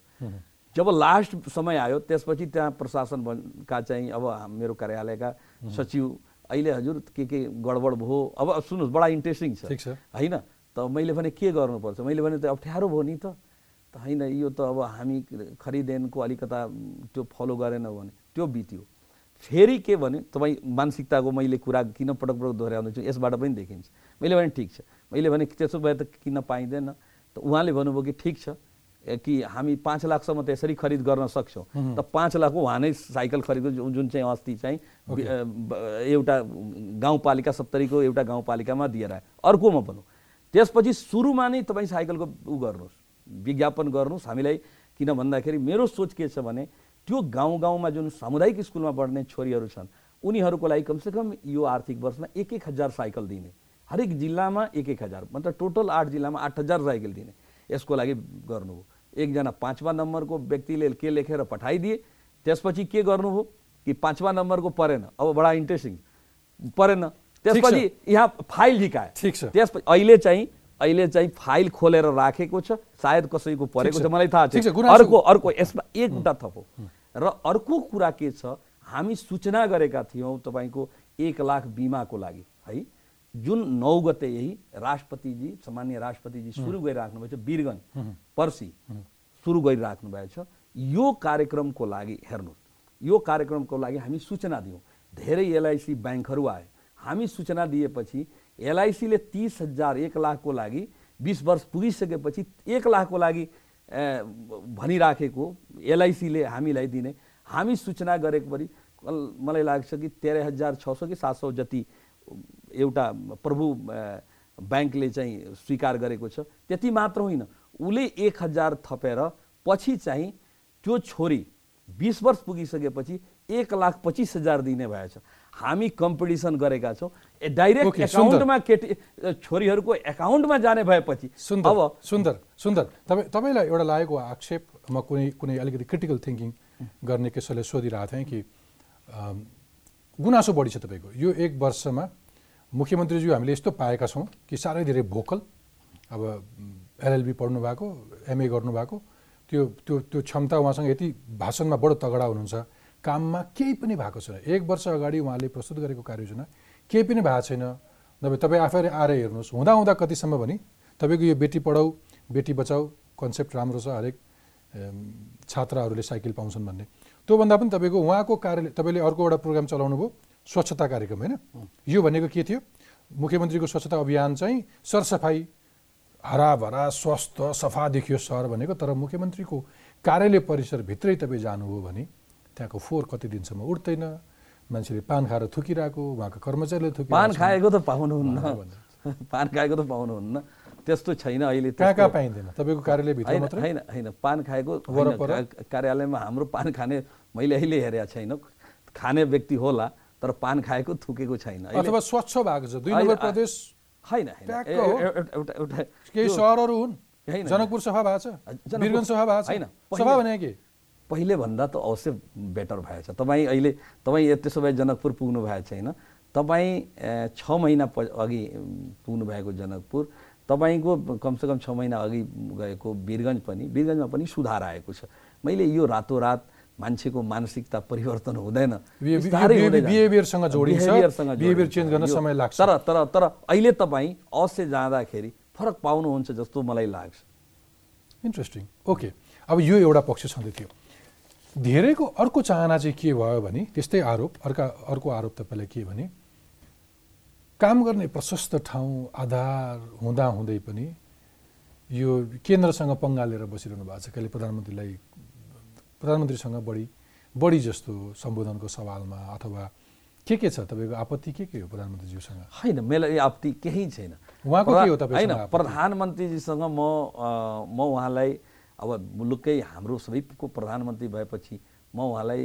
जब लास्ट समय आयो त्यसपछि त्यहाँ प्रशासन का चाहिँ अब मेरो कार्यालयका सचिव अहिले हजुर के के गडबड भयो अब सुन्नुहोस् बडा इन्ट्रेस्टिङ छ। होइन? त मैले भने के गर्नुपर्छ? मैले भने त अप्ठ्यारो भयो नि त। त होइन यो त अब हामी खरिदेनको अलिकता त्यो फलो गरेनौँ भने त्यो बित्यो। फेरि के भने तपाईँ मानसिकताको मैले कुरा किन पटक पटक दोहोऱ्याउँदैछु यसबाट पनि देखिन्छ। मैले भने ठिक छ। मैले भने त्यसो भए त किन पाइँदैन? त उहाँले भन्नुभयो कि ठिक छ। कि हामी पाँच लाखसम्म त यसरी खरिद गर्न सक्छौँ। त पाँच लाखको उहाँ नै साइकल खरिदको जुन चाहिँ अस्ति चाहिँ एउटा गाउँपालिका सत्तरीको एउटा गाउँपालिकामा दिएर आयो। अर्कोमा भनौँ। त्यसपछि सुरुमा नै तपाईँ साइकलको उ गर्नुहोस् विज्ञापन गर्नुहोस्। हामीलाई किन भन्दाखेरि मेरो सोच के छ भने त्यो गाउँ गाउँमा जुन सामुदायिक स्कुलमा पढ्ने छोरीहरू छन् उनीहरूको लागि कमसेकम यो आर्थिक वर्षमा एक एक हजार साइकल दिने। हरेक जिल्लामा एक एक हजार मतलब टोटल आठ जिल्लामा आठ हजार साइकल दिने। यसको लागि गर्नुभयो एकजना पाँचवा नम्बरको व्यक्तिले के लेखेर पठाइदिए त्यसपछि के गर्नुभयो कि पाँचवा नम्बरको परेन। अब बडा इन्ट्रेस्टिङ परेन। त्यसपछि यहाँ फाइल झिकायो ठिक छ। त्यसपछि अहिले चाहिँ अहिले चाहिँ फाइल खोलेर राखेको छ। सायद कसैको परेको छ। मलाई थाहा छ, अर्को अर्को यसमा एउटा थप हो। र अर्को कुरा के छ हामी सूचना गरेका थियौँ तपाईँको एक लाख बिमाको लागि है? जुन नौ गते यही राष्ट्रपतिजी सामान्य राष्ट्रपतिजी सुरु गरिराख्नु भएको छ वीरगञ्ज पर्सि सुरु गरिराख्नु भएको छ यो कार्यक्रमको लागि हेर्नुहोस् यो कार्यक्रमको लागि हामी सूचना दियौँ। धेरै एलआइसी ब्याङ्कहरू आए। हामी सूचना दिएपछि एलआइसीले तिस हजार एक लाखको लागि बिस वर्ष पुगिसकेपछि एक लाखको लागि भनिराखेको एलआइसीले हामीलाई दिने। हामी सूचना गरेको परि कल- मलाई लाग्छ कि तेह्र हजार छ सौ कि सात सौ जति एउटा प्रभु ब्याङ्कले चाहिँ स्वीकार गरेको छ। त्यति मात्र होइन। उसले एक हजार थपेर पछि चाहिँ त्यो छोरी बिस वर्ष पुगिसकेपछि एक लाख पच्चिस हजार दिने भएछ। हामी कम्पिटिसन गरेका छौँ। ए, डाइरेक्ट। एकाउन्टमा केटी छोरीहरूको एकाउन्टमा जाने भएपछि सुन्दर अब सुन्दर सुन्दर। तपाईँ तपाईँलाई एउटा लागेको आक्षेप म कुनै कुनै अलिकति क्रिटिकल थिङ्किङ गर्ने कसैले सोधिरहेको थिएँ कि गुनासो बढी छ तपाईँको। यो एक वर्षमा मुख्यमन्त्रीज्यू हामीले यस्तो पाएका छौँ कि साह्रै धेरै भोकल अब एलएलबी पढ्नु भएको एमए गर्नुभएको त्यो त्यो त्यो क्षमता उहाँसँग यति भाषणमा बडो तगडा हुनुहुन्छ। काममा केही पनि भएको छैन। एक वर्ष अगाडि उहाँले प्रस्तुत गरेको कार्ययोजना केही पनि भएको छैन। नभए तपाईँ आफै आएर हेर्नुहोस्। हुँदा हुँदा कतिसम्म भने तपाईँको यो बेटी पढाऊ बेटी बचाऊ कन्सेप्ट राम्रो छ हरेक छात्राहरूले साइकल पाउँछन् भन्ने। त्योभन्दा पनि तपाईँको उहाँको कार्यालय तपाईँले अर्को एउटा प्रोग्राम चलाउनु भयो स्वच्छता कार्यक्रम होइन? यो भनेको के थियो? मुख्यमन्त्रीको स्वच्छता अभियान चाहिँ सरसफाइ हराभरा स्वस्थ सफा देखियो सहर भनेको तर मुख्यमन्त्रीको कार्यालय परिसरभित्रै तपाईँ जानुभयो भने त्यहाँको फोहोर कति दिनसम्म उठ्दैन? मान्छेले पान खाएर थुकिरहेको उहाँको कर्मचारीले थुकिरहेको पान। खाएको त पाउनुहुन्न। [laughs] पान खाएको त पाउनुहुन्न। त्यस्तो छैन अहिले कहाँ कहाँ पाइँदैन? तपाईँको कार्यालयभित्र होइन मात्रै? होइन पान खाएको कार्यालयमा हाम्रो पान खाने मैले अहिले हेरेको छैन। खाने व्यक्ति होला। तर पान खाएको थुकेको छैन। अथवा स्वच्छ भएको छ। दुई नम्बर प्रदेश होइन एउटा एउटा केही सहरहरू हुन्। जनकपुर सफा भएको छ। वीरगञ्ज सफा भएको छ। होइन, सफा पहिले- भने के? पहिले भन्दा त अवश्य बेटर भएछ तपाईँ अहिले तपाईँ त्यसो भए जनकपुर पुग्नु भएको छैन। तपाईँ छ महिना प अघि पुग्नु भएको जनकपुर। तपाईँको कमसेकम छ महिना अघि गएको वीरगञ्ज पनि वीरगञ्जमा पनि सुधार आएको छ। मैले यो रातोरात मान्छेको मानसिकता परिवर्तन हुँदैन। बिहेभियरसँग जोडिन्छ, बिहेभियर। चेन्ज गर्न समय लाग्छ। तर तर तर अहिले तपाईँ अवश्य जाँदाखेरि फरक पाउनुहुन्छ जस्तो मलाई लाग्छ। इन्ट्रेस्टिङ ओके अब यो एउटा पक्ष छँदै थियो। धेरैको अर्को चाहना चाहिँ के भयो भने त्यस्तै आरोप अर्का अर्को आरोप तपाईँलाई के भने काम गर्ने प्रशस्त ठाउँ आधार हुँदा हुँदै पनि यो केन्द्रसँग पङ्गालेर बसिरहनु भएको छ। कहिले प्रधानमन्त्रीलाई प्रधानमन्त्रीसँग बढी बढी जस्तो सम्बोधनको सवालमा अथवा के के छ? तपाईँको आपत्ति के के हो प्रधानमन्त्रीज्यूसँग होइन मेरो आपत्ति केही छैन। उहाँको के हो होइन? प्रधानमन्त्रीजीसँग म म उहाँलाई अब मुलुकै हाम्रो सबैको प्रधानमन्त्री भएपछि म उहाँलाई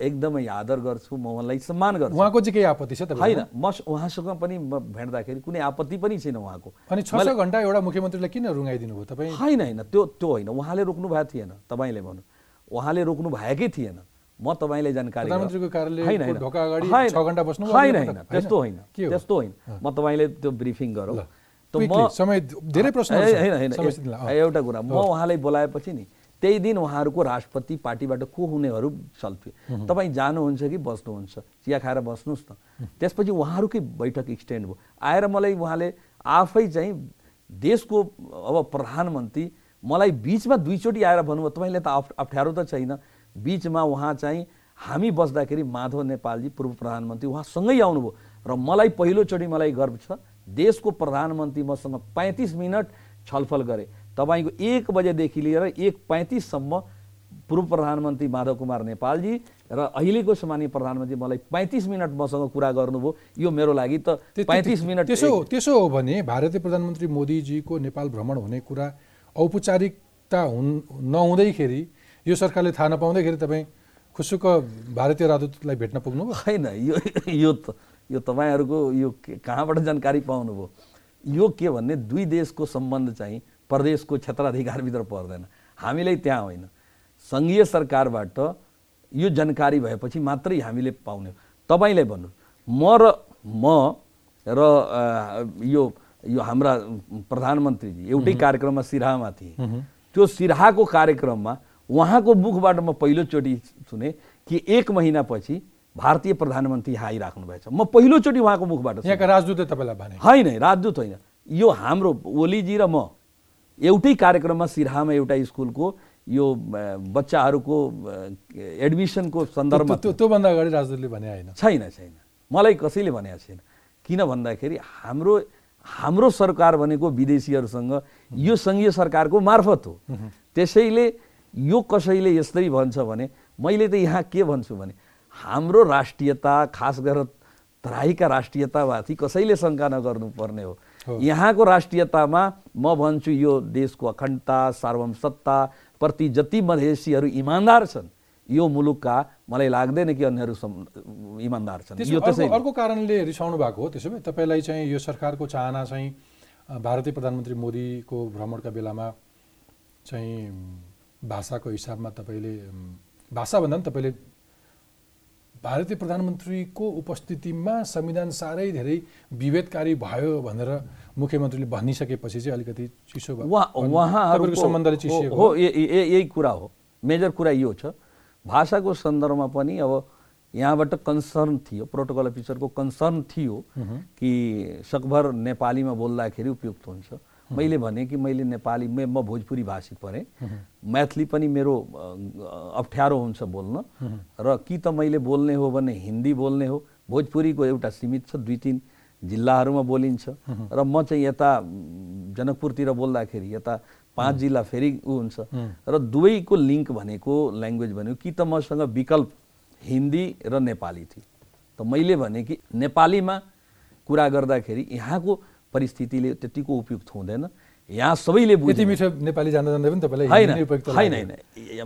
एकदमै आदर गर्छु म उहाँलाई सम्मान गर्छु। उहाँको चाहिँ केही आपत्ति छ होइन म उहाँसँग पनि म भेट्दाखेरि कुनै आपत्ति पनि छैन उहाँको। अनि छ छ घन्टा एउटा मुख्यमन्त्रीलाई किन रुङ्गाइदिनु भयो तपाईँ? होइन होइन त्यो त्यो होइन उहाँले रोक्नु भएको थिएन तपाईँले भन्नु। उहाँले रोक्नु भएकै थिएन। म तपाईँलाई जानकारी होइन, त्यस्तो होइन? त्यस्तो होइन। म तपाईँले त्यो ब्रिफिङ गरौँ। होइन होइन। एउटा कुरा। म उहाँलाई बोलाएपछि नि त्यही दिन उहाँहरूको राष्ट्रपति पार्टीबाट को हुनेहरू चल्थ्यो तपाईँ जानुहुन्छ कि बस्नुहुन्छ? चिया खाएर बस्नुहोस् न त्यसपछि उहाँहरूकै बैठक एक्सटेन्ड भयो। आएर मलाई उहाँले आफै चाहिँ देशको अब प्रधानमन्त्री मलाई बिचमा दुईचोटि आएर भन्नुभयो तपाईँले त अप- अप्ठ्यारो त छैन। बिचमा उहाँ चाहिँ हामी बस्दाखेरि माधव नेपालजी पूर्व प्रधानमन्त्री उहाँसँगै आउनुभयो। र मलाई पहिलोचोटि मलाई गर्व छ देशको प्रधानमन्त्री मसँग पैँतिस मिनट छलफल गरे। तपाईँको एक बजेदेखि लिएर एक पैँतिससम्म पूर्व प्रधानमन्त्री माधव कुमार नेपालजी र अहिलेको सम्मानीय प्रधानमन्त्री मलाई पैँतिस मिनट मसँग कुरा गर्नुभयो। यो मेरो लागि त पैँतिस मिनट त्यसो त्यसो हो भने भारतीय प्रधानमन्त्री मोदीजीको नेपाल भ्रमण हुने कुरा औपचारिकता हुन् नहुँदैखेरि यो सरकारले थाहा नपाउँदैखेरि तपाईँ खुसुक भारतीय राजदूतलाई भेट्न पुग्नुभयो? होइन यो यो त यो तपाईँहरूको यो कहाँबाट जानकारी पाउनुभयो? यो के भन्ने दुई देशको सम्बन्ध चाहिँ प्रदेशको क्षेत्राधिकारभित्र पर्दैन। हामीलाई त्यहाँ होइन। सङ्घीय सरकारबाट यो जानकारी भएपछि मात्रै हामीले पाउने तपाईँलाई भन्नु म र म र यो यो हाम्रा प्रधानमन्त्रीजी एउटै कार्यक्रममा सिराहामा थिए त्यो सिराहाको कार्यक्रममा उहाँको मुखबाट म पहिलोचोटि सुने कि एक महिनापछि भारतीय प्रधानमन्त्री यहाँ आइराख्नु भएछ। म पहिलोचोटि उहाँको मुखबाट यहाँका राजदूतले तपाईँलाई भने। होइन राजदूत होइन। यो हाम्रो ओलीजी र म एउटै कार्यक्रममा सिराहामा एउटा स्कुलको यो बच्चाहरूको एडमिसनको सन्दर्भमा त्योभन्दा अगाडि राजदूतले भने होइन। छैन छैन। मलाई कसैले भनेको छैन। किन भन्दाखेरि हाम्रो हाम्रो सरकार भनेको विदेशीहरूसँग यो सङ्घीय सरकारको मार्फत हो। त्यसैले यो कसैले यस्तै भन्छ भने मैले त यहाँ के भन्छु भने हाम्रो राष्ट्रियता खास गरेर तराईका राष्ट्रियतामाथि कसैले शङ्का नगर्नुपर्ने हो। यहाँको राष्ट्रियतामा म भन्छु यो देशको अखण्डता सार्वभौम सत्ता प्रति जति मधेसीहरू इमान्दार छन् यो मुलुकका मलाई लाग्दैन कि अन्यहरू इमान्दार छन्। यो त्यसै अर्को कारणले रिसाउनु भएको हो त्यसो भए तपाईँलाई चाहिँ यो सरकारको चाहना चाहिँ भारतीय प्रधानमन्त्री मोदीको भ्रमणका बेलामा चाहिँ भाषाको हिसाबमा तपाईँले भाषा भन्दा पनि तपाईँले भारतीय प्रधानमन्त्रीको उपस्थितिमा संविधान साह्रै धेरै विभेदकारी भयो भनेर मुख्यमन्त्रीले भनिसकेपछि चाहिँ अलिकति चिसो उहाँहरूको सम्बन्धले चिसो हो यही कुरा हो। मेजर कुरा यो छ। भाषाको सन्दर्भमा पनि अब यहाँबाट कन्सर्न थियो प्रोटोकल अफिसरको कन्सर्न थियो कि सकभर नेपालीमा बोल्दाखेरि उपयुक्त हुन्छ। मैले भने कि मैले नेपाली म भोजपुरी भाषी परेँ। म्याथली पनि मेरो अप्ठ्यारो हुन्छ बोल्न। र कि त मैले बोल्ने हो भने हिन्दी बोल्ने हो भोजपुरीको एउटा सीमित छ दुई तिन जिल्लाहरूमा बोलिन्छ। र म चाहिँ यता जनकपुरतिर बोल्दाखेरि यता पाँच जिल्ला फेरि ऊ हुन्छ। र दुवैको लिङ्क भनेको ल्याङ्ग्वेज भनेको कि त मसँग विकल्प हिन्दी र नेपाली थियो। त मैले भने कि नेपालीमा कुरा गर्दाखेरि यहाँको परिस्थितिले त्यतिको उपयुक्त हुँदैन। यहाँ सबैले बुझे। मिठो नेपाली जान्दा जान्दै पनि तपाईँलाई होइन होइन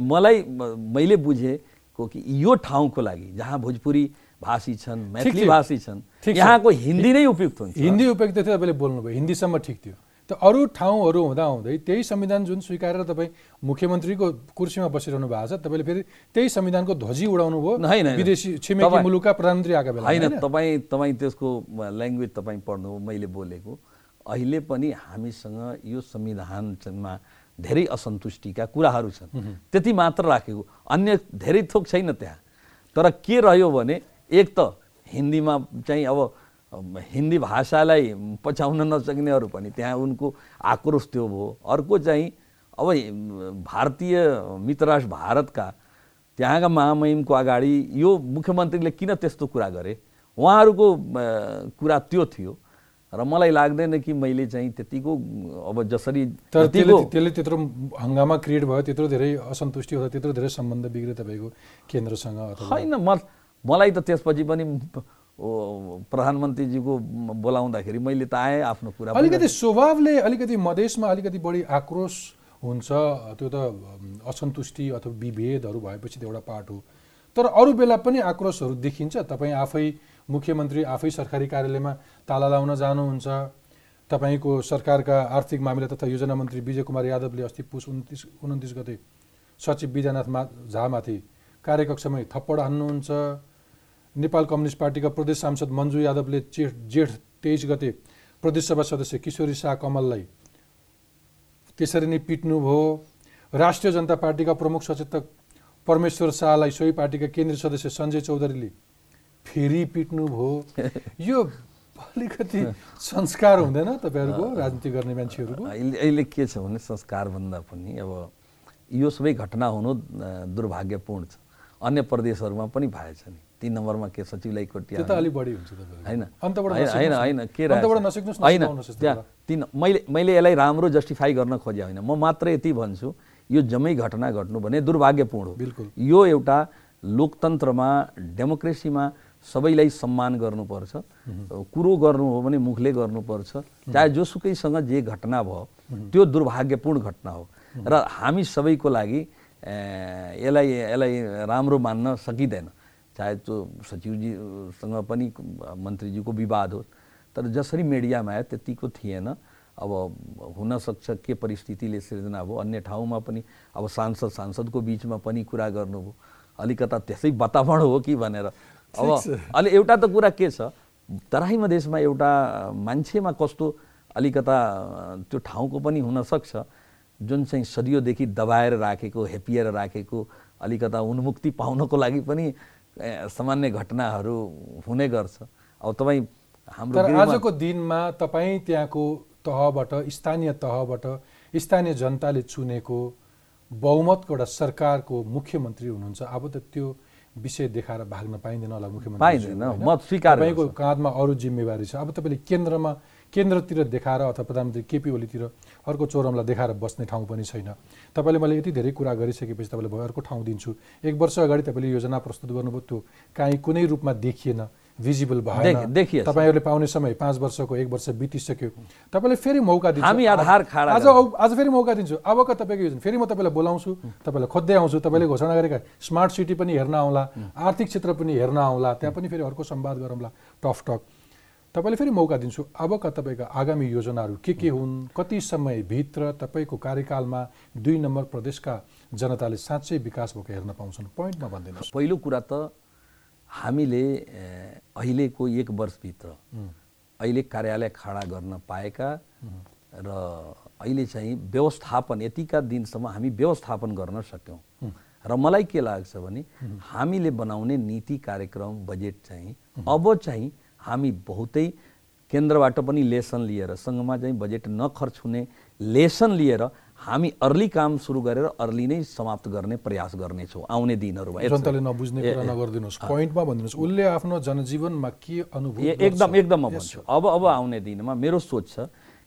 मलाई मैले बुझेको कि यो ठाउँको लागि जहाँ भोजपुरी भाषी छन् मैथिली भाषी छन् यहाँको हिन्दी नै उपयुक्त हुन्छ। हिन्दी उपयुक्त थियो तपाईँले बोल्नुभयो। हिन्दीसम्म ठिक थियो। त अरू ठाउँहरू हुँदा हुँदै त्यही संविधान जुन स्वीकारेर तपाईँ मुख्यमन्त्रीको कुर्सीमा बसिरहनु भएको छ तपाईँले फेरि त्यही संविधानको ध्वजी उडाउनु भयो विदेशी छिमेकी मुलुकका प्रधानमन्त्री आएका बेला होइन तपाईँ तपाईँ त्यसको ल्याङ्ग्वेज तपाईँ पढ्नु मैले बोलेको। अहिले पनि हामीसँग यो संविधानमा धेरै असन्तुष्टिका कुराहरू छन्। त्यति मात्र राखेको अन्य धेरै थोक छैन त्यहाँ। तर के रह्यो भने एक त हिन्दीमा चाहिँ अब हिन्दी भाषालाई पछ्याउन नसक्नेहरू पनि त्यहाँ उनको आक्रोश त्यो भयो। अर्को चाहिँ अब भारतीय मित्रराष्ट्र भारतका त्यहाँका महामहिमको अगाडि यो मुख्यमन्त्रीले किन त्यस्तो कुरा गरे? उहाँहरूको कुरा त्यो थियो र मलाई लाग्दैन कि मैले चाहिँ त्यतिको अब जसरी तर त्यसले त्यत्रो हङ्गामा क्रिएट भयो त्यत्रो धेरै असन्तुष्टि हुँदा त्यत्रो धेरै सम्बन्ध बिग्रियो तपाईँको केन्द्रसँग होइन म मलाई त त्यसपछि पनि प्रधानमन्त्रीजीको बोलाउँदाखेरि मैले त आएँ आफ्नो कुरा अलिकति स्वभावले अलिकति मधेसमा अलिकति बढी आक्रोश हुन्छ त्यो त असन्तुष्टि अथवा विभेदहरू भएपछि त एउटा पार्ट हो। तर अरू बेला पनि आक्रोशहरू देखिन्छ। तपाईँ आफै मुख्यमन्त्री आफै सरकारी कार्यालयमा ताला लाउन जानुहुन्छ। तपाईँको सरकारका आर्थिक मामिला तथा योजना मन्त्री विजय कुमार यादवले अस्ति पुस उन्तिस उन्तिस गते सचिव विद्यानाथ मा झामाथि कार्यकक्षमै थप्पड हान्नुहुन्छ। नेपाल कम्युनिस्ट पार्टीका प्रदेश सांसद मन्जु यादवले जेठ जेठ तेइस गते प्रदेशसभा सदस्य किशोरी शाह कमललाई त्यसरी नै पिट्नुभयो। राष्ट्रिय जनता पार्टीका प्रमुख सचेतक परमेश्वर शाहलाई सोही पार्टीका केन्द्रीय सदस्य सञ्जय चौधरीले फेरि पिट्नुभयो। [laughs] यो अलिकति संस्कार हुँदैन तपाईँहरूको राजनीति गर्ने मान्छेहरूको? अहिले अहिले के छ भने संस्कार भन्दा पनि अब यो सबै घटना हुनु दुर्भाग्यपूर्ण छ। अन्य प्रदेशहरूमा पनि भएछ नि। तिन नम्बरमा के सचिवालय कोटिया। होइन। होइन। के होइन त्यहाँ तिन मैले मैले यसलाई राम्रो जस्टिफाई गर्न खोजे होइन। म मात्र यति भन्छु यो जम्मै घटना घट्नु भने दुर्भाग्यपूर्ण हो। बिल्कुल। यो एउटा लोकतन्त्रमा डेमोक्रेसीमा सबैलाई सम्मान गर्नुपर्छ कुरो गर्नु हो भने मुखले गर्नुपर्छ चाहे जोसुकैसँग जे घटना भयो त्यो दुर्भाग्यपूर्ण घटना हो। र हामी सबैको लागि यसलाई यसलाई राम्रो मान्न सकिँदैन। चाहे त्यो सचिवजीसँग पनि मन्त्रीजीको विवाद होस्। तर जसरी मिडियामा आयो त्यतिको थिएन। अब हुनसक्छ के परिस्थितिले सिर्जना भयो अन्य ठाउँमा पनि अब सांसद सांसदको बिचमा पनि कुरा गर्नुभयो। अलिकता त्यसै वातावरण हो कि भनेर। अब अलि एउटा त कुरा के छ तराई मधेसमा एउटा मान्छेमा कस्तो अलिकता त्यो ठाउँको पनि हुनसक्छ जुन चाहिँ सदियोदेखि दबाएर राखेको हेपिएर राखेको अलिकता उन्मुक्ति पाउनको लागि पनि सामान्य घटनाहरू हुने गर्छ। अब तपाईँ हाम्रो आजको दिनमा तपाईँ त्यहाँको तहबाट स्थानीय तहबाट स्थानीय जनताले चुनेको बहुमतको एउटा सरकारको मुख्यमन्त्री हुनुहुन्छ। अब त त्यो विषय देखाएर भाग्न पाइँदैन होला मुख्यमन्त्री पाइँदैन, म स्वीकार तपाईँको काँधमा अरू जिम्मेवारी छ। अब तपाईँले केन्द्रमा केन्द्रतिर देखाएर अथवा प्रधानमन्त्री केपी ओलीतिर अर्को चोरमलाई देखाएर बस्ने ठाउँ पनि छैन। तपाईँले मैले यति धेरै कुरा गरिसकेपछि तपाईँले भयो अर्को ठाउँ दिन्छु। एक वर्ष अगाडि तपाईँले योजना प्रस्तुत गर्नुभयो। त्यो काहीँ कुनै रूपमा देखिएन भिजिबल भएन। तपाईँहरूले पाउने समय पाँच वर्षको एक वर्ष बितिसक्यो। तपाईँले फेरि मौका दिन्छ। हामी आधार खाडा आज आज फेरि मौका दिन्छु। अबका तपाईँको योजना फेरि म तपाईँलाई बोलाउँछु तपाईँलाई खोज्दै आउँछु। तपाईँले घोषणा गरेका स्मार्ट सिटी पनि हेर्न आउँला आर्थिक क्षेत्र पनि हेर्न आउँला त्यहाँ पनि फेरि अर्को संवाद गरौँला। Tough talk. तपाईँले फेरि मौका दिन्छु। अबका तपाईँका आगामी योजनाहरू के के हुन्? कति समयभित्र तपाईँको कार्यकालमा दुई नम्बर प्रदेशका जनताले साँच्चै विकास भएको हेर्न पाउँछन्? पोइन्टमा भनिदिनुहोस्। पहिलो कुरा त हामीले अहिलेको एक वर्षभित्र अहिले कार्यालय खडा गर्न पाएका र अहिले चाहिँ व्यवस्थापन यतिका दिनसम्म हामी व्यवस्थापन गर्न सक्यौँ। र मलाई के लाग्छ भने हामीले बनाउने नीति कार्यक्रम बजेट चाहिँ अब चाहिँ हामी बहुतै केन्द्रबाट पनि लेसन लिएर सङ्घमा चाहिँ बजेट नखर्च हुने लेसन लिएर हामी अर्ली काम सुरु गरेर अर्ली नै समाप्त गर्ने प्रयास गर्नेछौँ आउने दिनहरूमा। जनताले नबुझ्ने कुरा नगरिदिनुहोस्। पोइन्टमा भनिदिनुहोस् उसले आफ्नो जनजीवनमा के अनुभव एकदम एकदम म भन्छु। अब अब आउने दिनमा मेरो सोच छ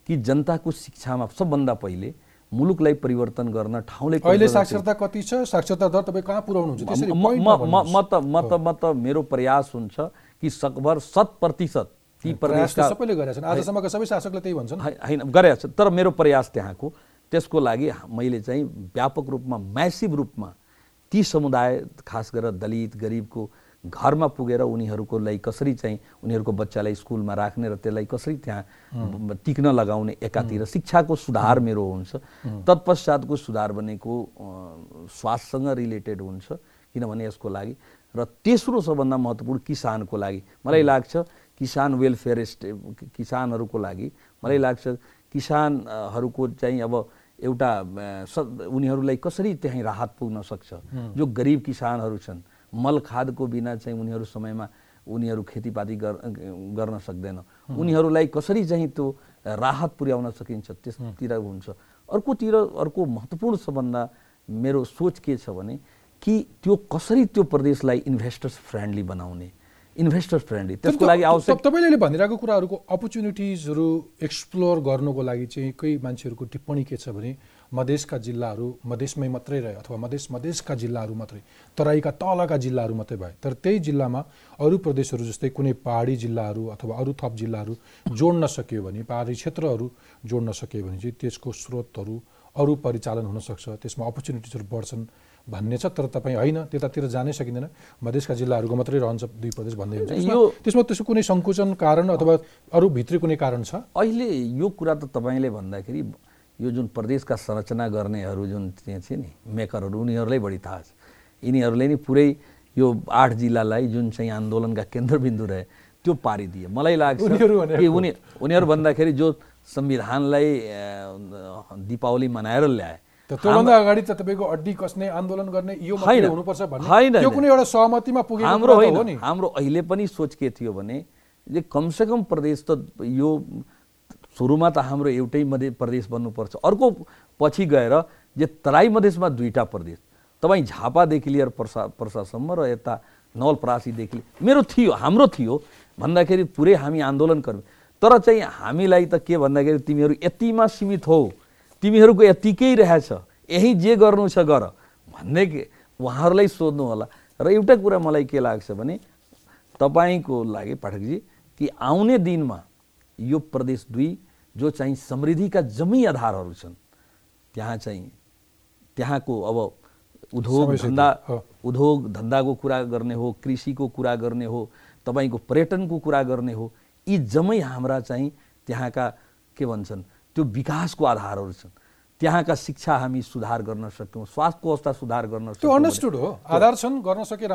कि जनताको शिक्षामा सबभन्दा पहिले मुलुकलाई परिवर्तन गर्न ठाउँले अहिले साक्षरता कति छ? साक्षरता दर तपाईँ कहाँ पुऱ्याउनुहुन्छ? म त म त म त मेरो प्रयास हुन्छ कि सकभर शत प्रतिशत ती प्रदेशका सबैले गरेका छन्। आजसम्मका सबै शासकले त्यही भन्छन्। होइन गरेको छ तर मेरो प्रयास त्यहाँको त्यसको लागि मैले चाहिँ व्यापक रूपमा म्यासिभ रूपमा ती समुदाय खास गरेर दलित गरिबको घरमा पुगेर उनीहरूको लागि कसरी चाहिँ उनीहरूको बच्चालाई स्कुलमा राख्ने र त्यसलाई कसरी त्यहाँ टिक्न लगाउने एकातिर शिक्षाको सुधार मेरो हुन्छ। तत्पश्चातको सुधार भनेको स्वास्थ्यसँग रिलेटेड हुन्छ। किनभने यसको लागि र तेस्रो सबभन्दा महत्त्वपूर्ण किसानको लागि। मलाई लाग्छ किसान वेलफेयर स्टे किसानहरूको लागि। मलाई लाग्छ किसानहरूको चाहिँ अब एउटा स- उनीहरूलाई कसरी त्यहीँ राहत पुग्न सक्छ? जो गरिब किसानहरू छन् मल खादको बिना चाहिँ उनीहरू समयमा उनीहरू खेतीपाती गर गर्न सक्दैन। उनीहरूलाई कसरी चाहिँ त्यो राहत पुर्याउन सकिन्छ त्यसतिर हुन्छ। अर्कोतिर अर्को महत्त्वपूर्ण सबभन्दा मेरो सोच के छ भने कि त्यो कसरी त्यो प्रदेशलाई इन्भेस्टर्स फ्रेन्डली बनाउने इन्भेस्टर फ्रेन्डली त्यसको लागि आवश्यक तप- तपाईँले भनिरहेको कुराहरूको अपर्च्युनिटिजहरू एक्सप्लोर गर्नुको लागि चाहिँ कोही मान्छेहरूको टिप्पणी के छ भने मधेसका जिल्लाहरू मधेसमै मात्रै रहे अथवा मधेस मधेसका जिल्लाहरू मात्रै तराईका तलका जिल्लाहरू मात्रै भए। तर त्यही जिल्लामा अरू प्रदेशहरू जस्तै कुनै पहाडी जिल्लाहरू अथवा अरू थप जिल्लाहरू जोड्न सकियो भने पहाडी क्षेत्रहरू जोड्न सकियो भने चाहिँ त्यसको स्रोतहरू अरू परिचालन हुनसक्छ त्यसमा अपर्च्युनिटिजहरू बढ्छन्। भन्ने छ तर तपाईँ होइन त्यतातिर जानै सकिँदैन। मधेसका जिल्लाहरूको मात्रै रहन्छ दुई प्रदेश भन्दै हुन्छ। यो- त्यसमा त्यसको कुनै सङ्कुचन कारण अथवा अरू भित्री कुनै कारण छ? अहिले यो कुरा त तपाईँले भन्दाखेरि यो जुन प्रदेशका संरचना गर्नेहरू जुन त्यहाँ थिए नि मेकरहरू उनीहरूलाई बढी थाहा छ। यिनीहरूले नि पुरै यो आठ जिल्लालाई जुन चाहिँ आन्दोलनका केन्द्रबिन्दु रहे त्यो पारिदिए। मलाई लाग्छ? कि उनी उनीहरू भन्दाखेरि जो संविधानलाई दीपावली मनाएर ल्याए त्योभन्दा अगाडि त तपाईँको अड्डी कसने आन्दोलन गर्ने यो। हुनुपर्छ भन्ने यो। कुनै एउटा सहमतिमा पुगेको हाम्रो हो नि हाम्रो अहिले पनि सोच के थियो भने कमसेकम प्रदेश त यो सुरुमा त हाम्रो एउटै मध्य प्रदेश बन्नुपर्छ अर्को पछि गएर जे तराई मधेसमा दुईटा प्रदेश तपाईँ झापादेखि लिएर पर्सा पर्सासम्म र यता नवलपरासीदेखि मेरो थियो हाम्रो थियो भन्दाखेरि पुरै हामी आन्दोलन गर्यौँ तर चाहिँ हामीलाई त के भन्दाखेरि तिमीहरू यतिमा सीमित हो तिमीहरूको यतिकै रहेछ। यही जे गर्नु छ गर। भन्ने के उहाँहरूलाई सोध्नु होला। र एउटा कुरा मलाई के लाग्छ भने तपाईँको लागि पाठकजी कि आउने दिनमा यो प्रदेश दुई जो चाहिँ समृद्धिका जम्मै आधारहरू छन् त्यहाँ चाहिँ त्यहाँको अब उद्योग धन्दा उद्योग धन्दाको कुरा गर्ने हो कृषिको कुरा गर्ने हो तपाईँको पर्यटनको कुरा गर्ने हो यी जम्मै हाम्रा चाहिँ त्यहाँका के भन्छन् त्यो विकासको आधारहरू छन्। त्यहाँका शिक्षा हामी सुधार गर्न सक्यौँ स्वास्थ्यको अवस्था सुधार गर्न हो। आधार छन् गर्न सके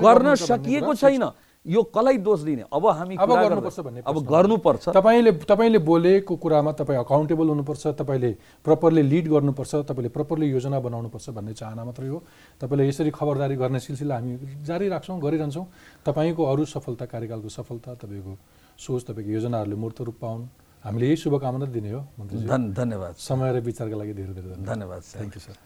गर्न सकिएको छैन। यो कसलाई दोष दिने अब हामी अब गर्नुपर्छ भन्ने अब गर्नुपर्छ। तपाईँले तपाईँले बोलेको कुरामा तपाईँ अकाउन्टेबल हुनुपर्छ तपाईँले प्रपरली लिड गर्नुपर्छ तपाईँले प्रपरली योजना बनाउनुपर्छ भन्ने चाहना मात्रै हो। तपाईँले यसरी खबरदारी गर्ने सिलसिला हामी जारी राख्छौँ गरिरहन्छौँ। तपाईँको अरू सफलता कार्यकालको सफलता तपाईँको सोच तपाईँको योजनाहरूले मूर्त रूप पाउन्। हामीले यही शुभकामना दिने हो मन्त्रीजी। धन्यवाद समय र विचारका लागि धेरै धेरै धन्यवाद। Thank you sir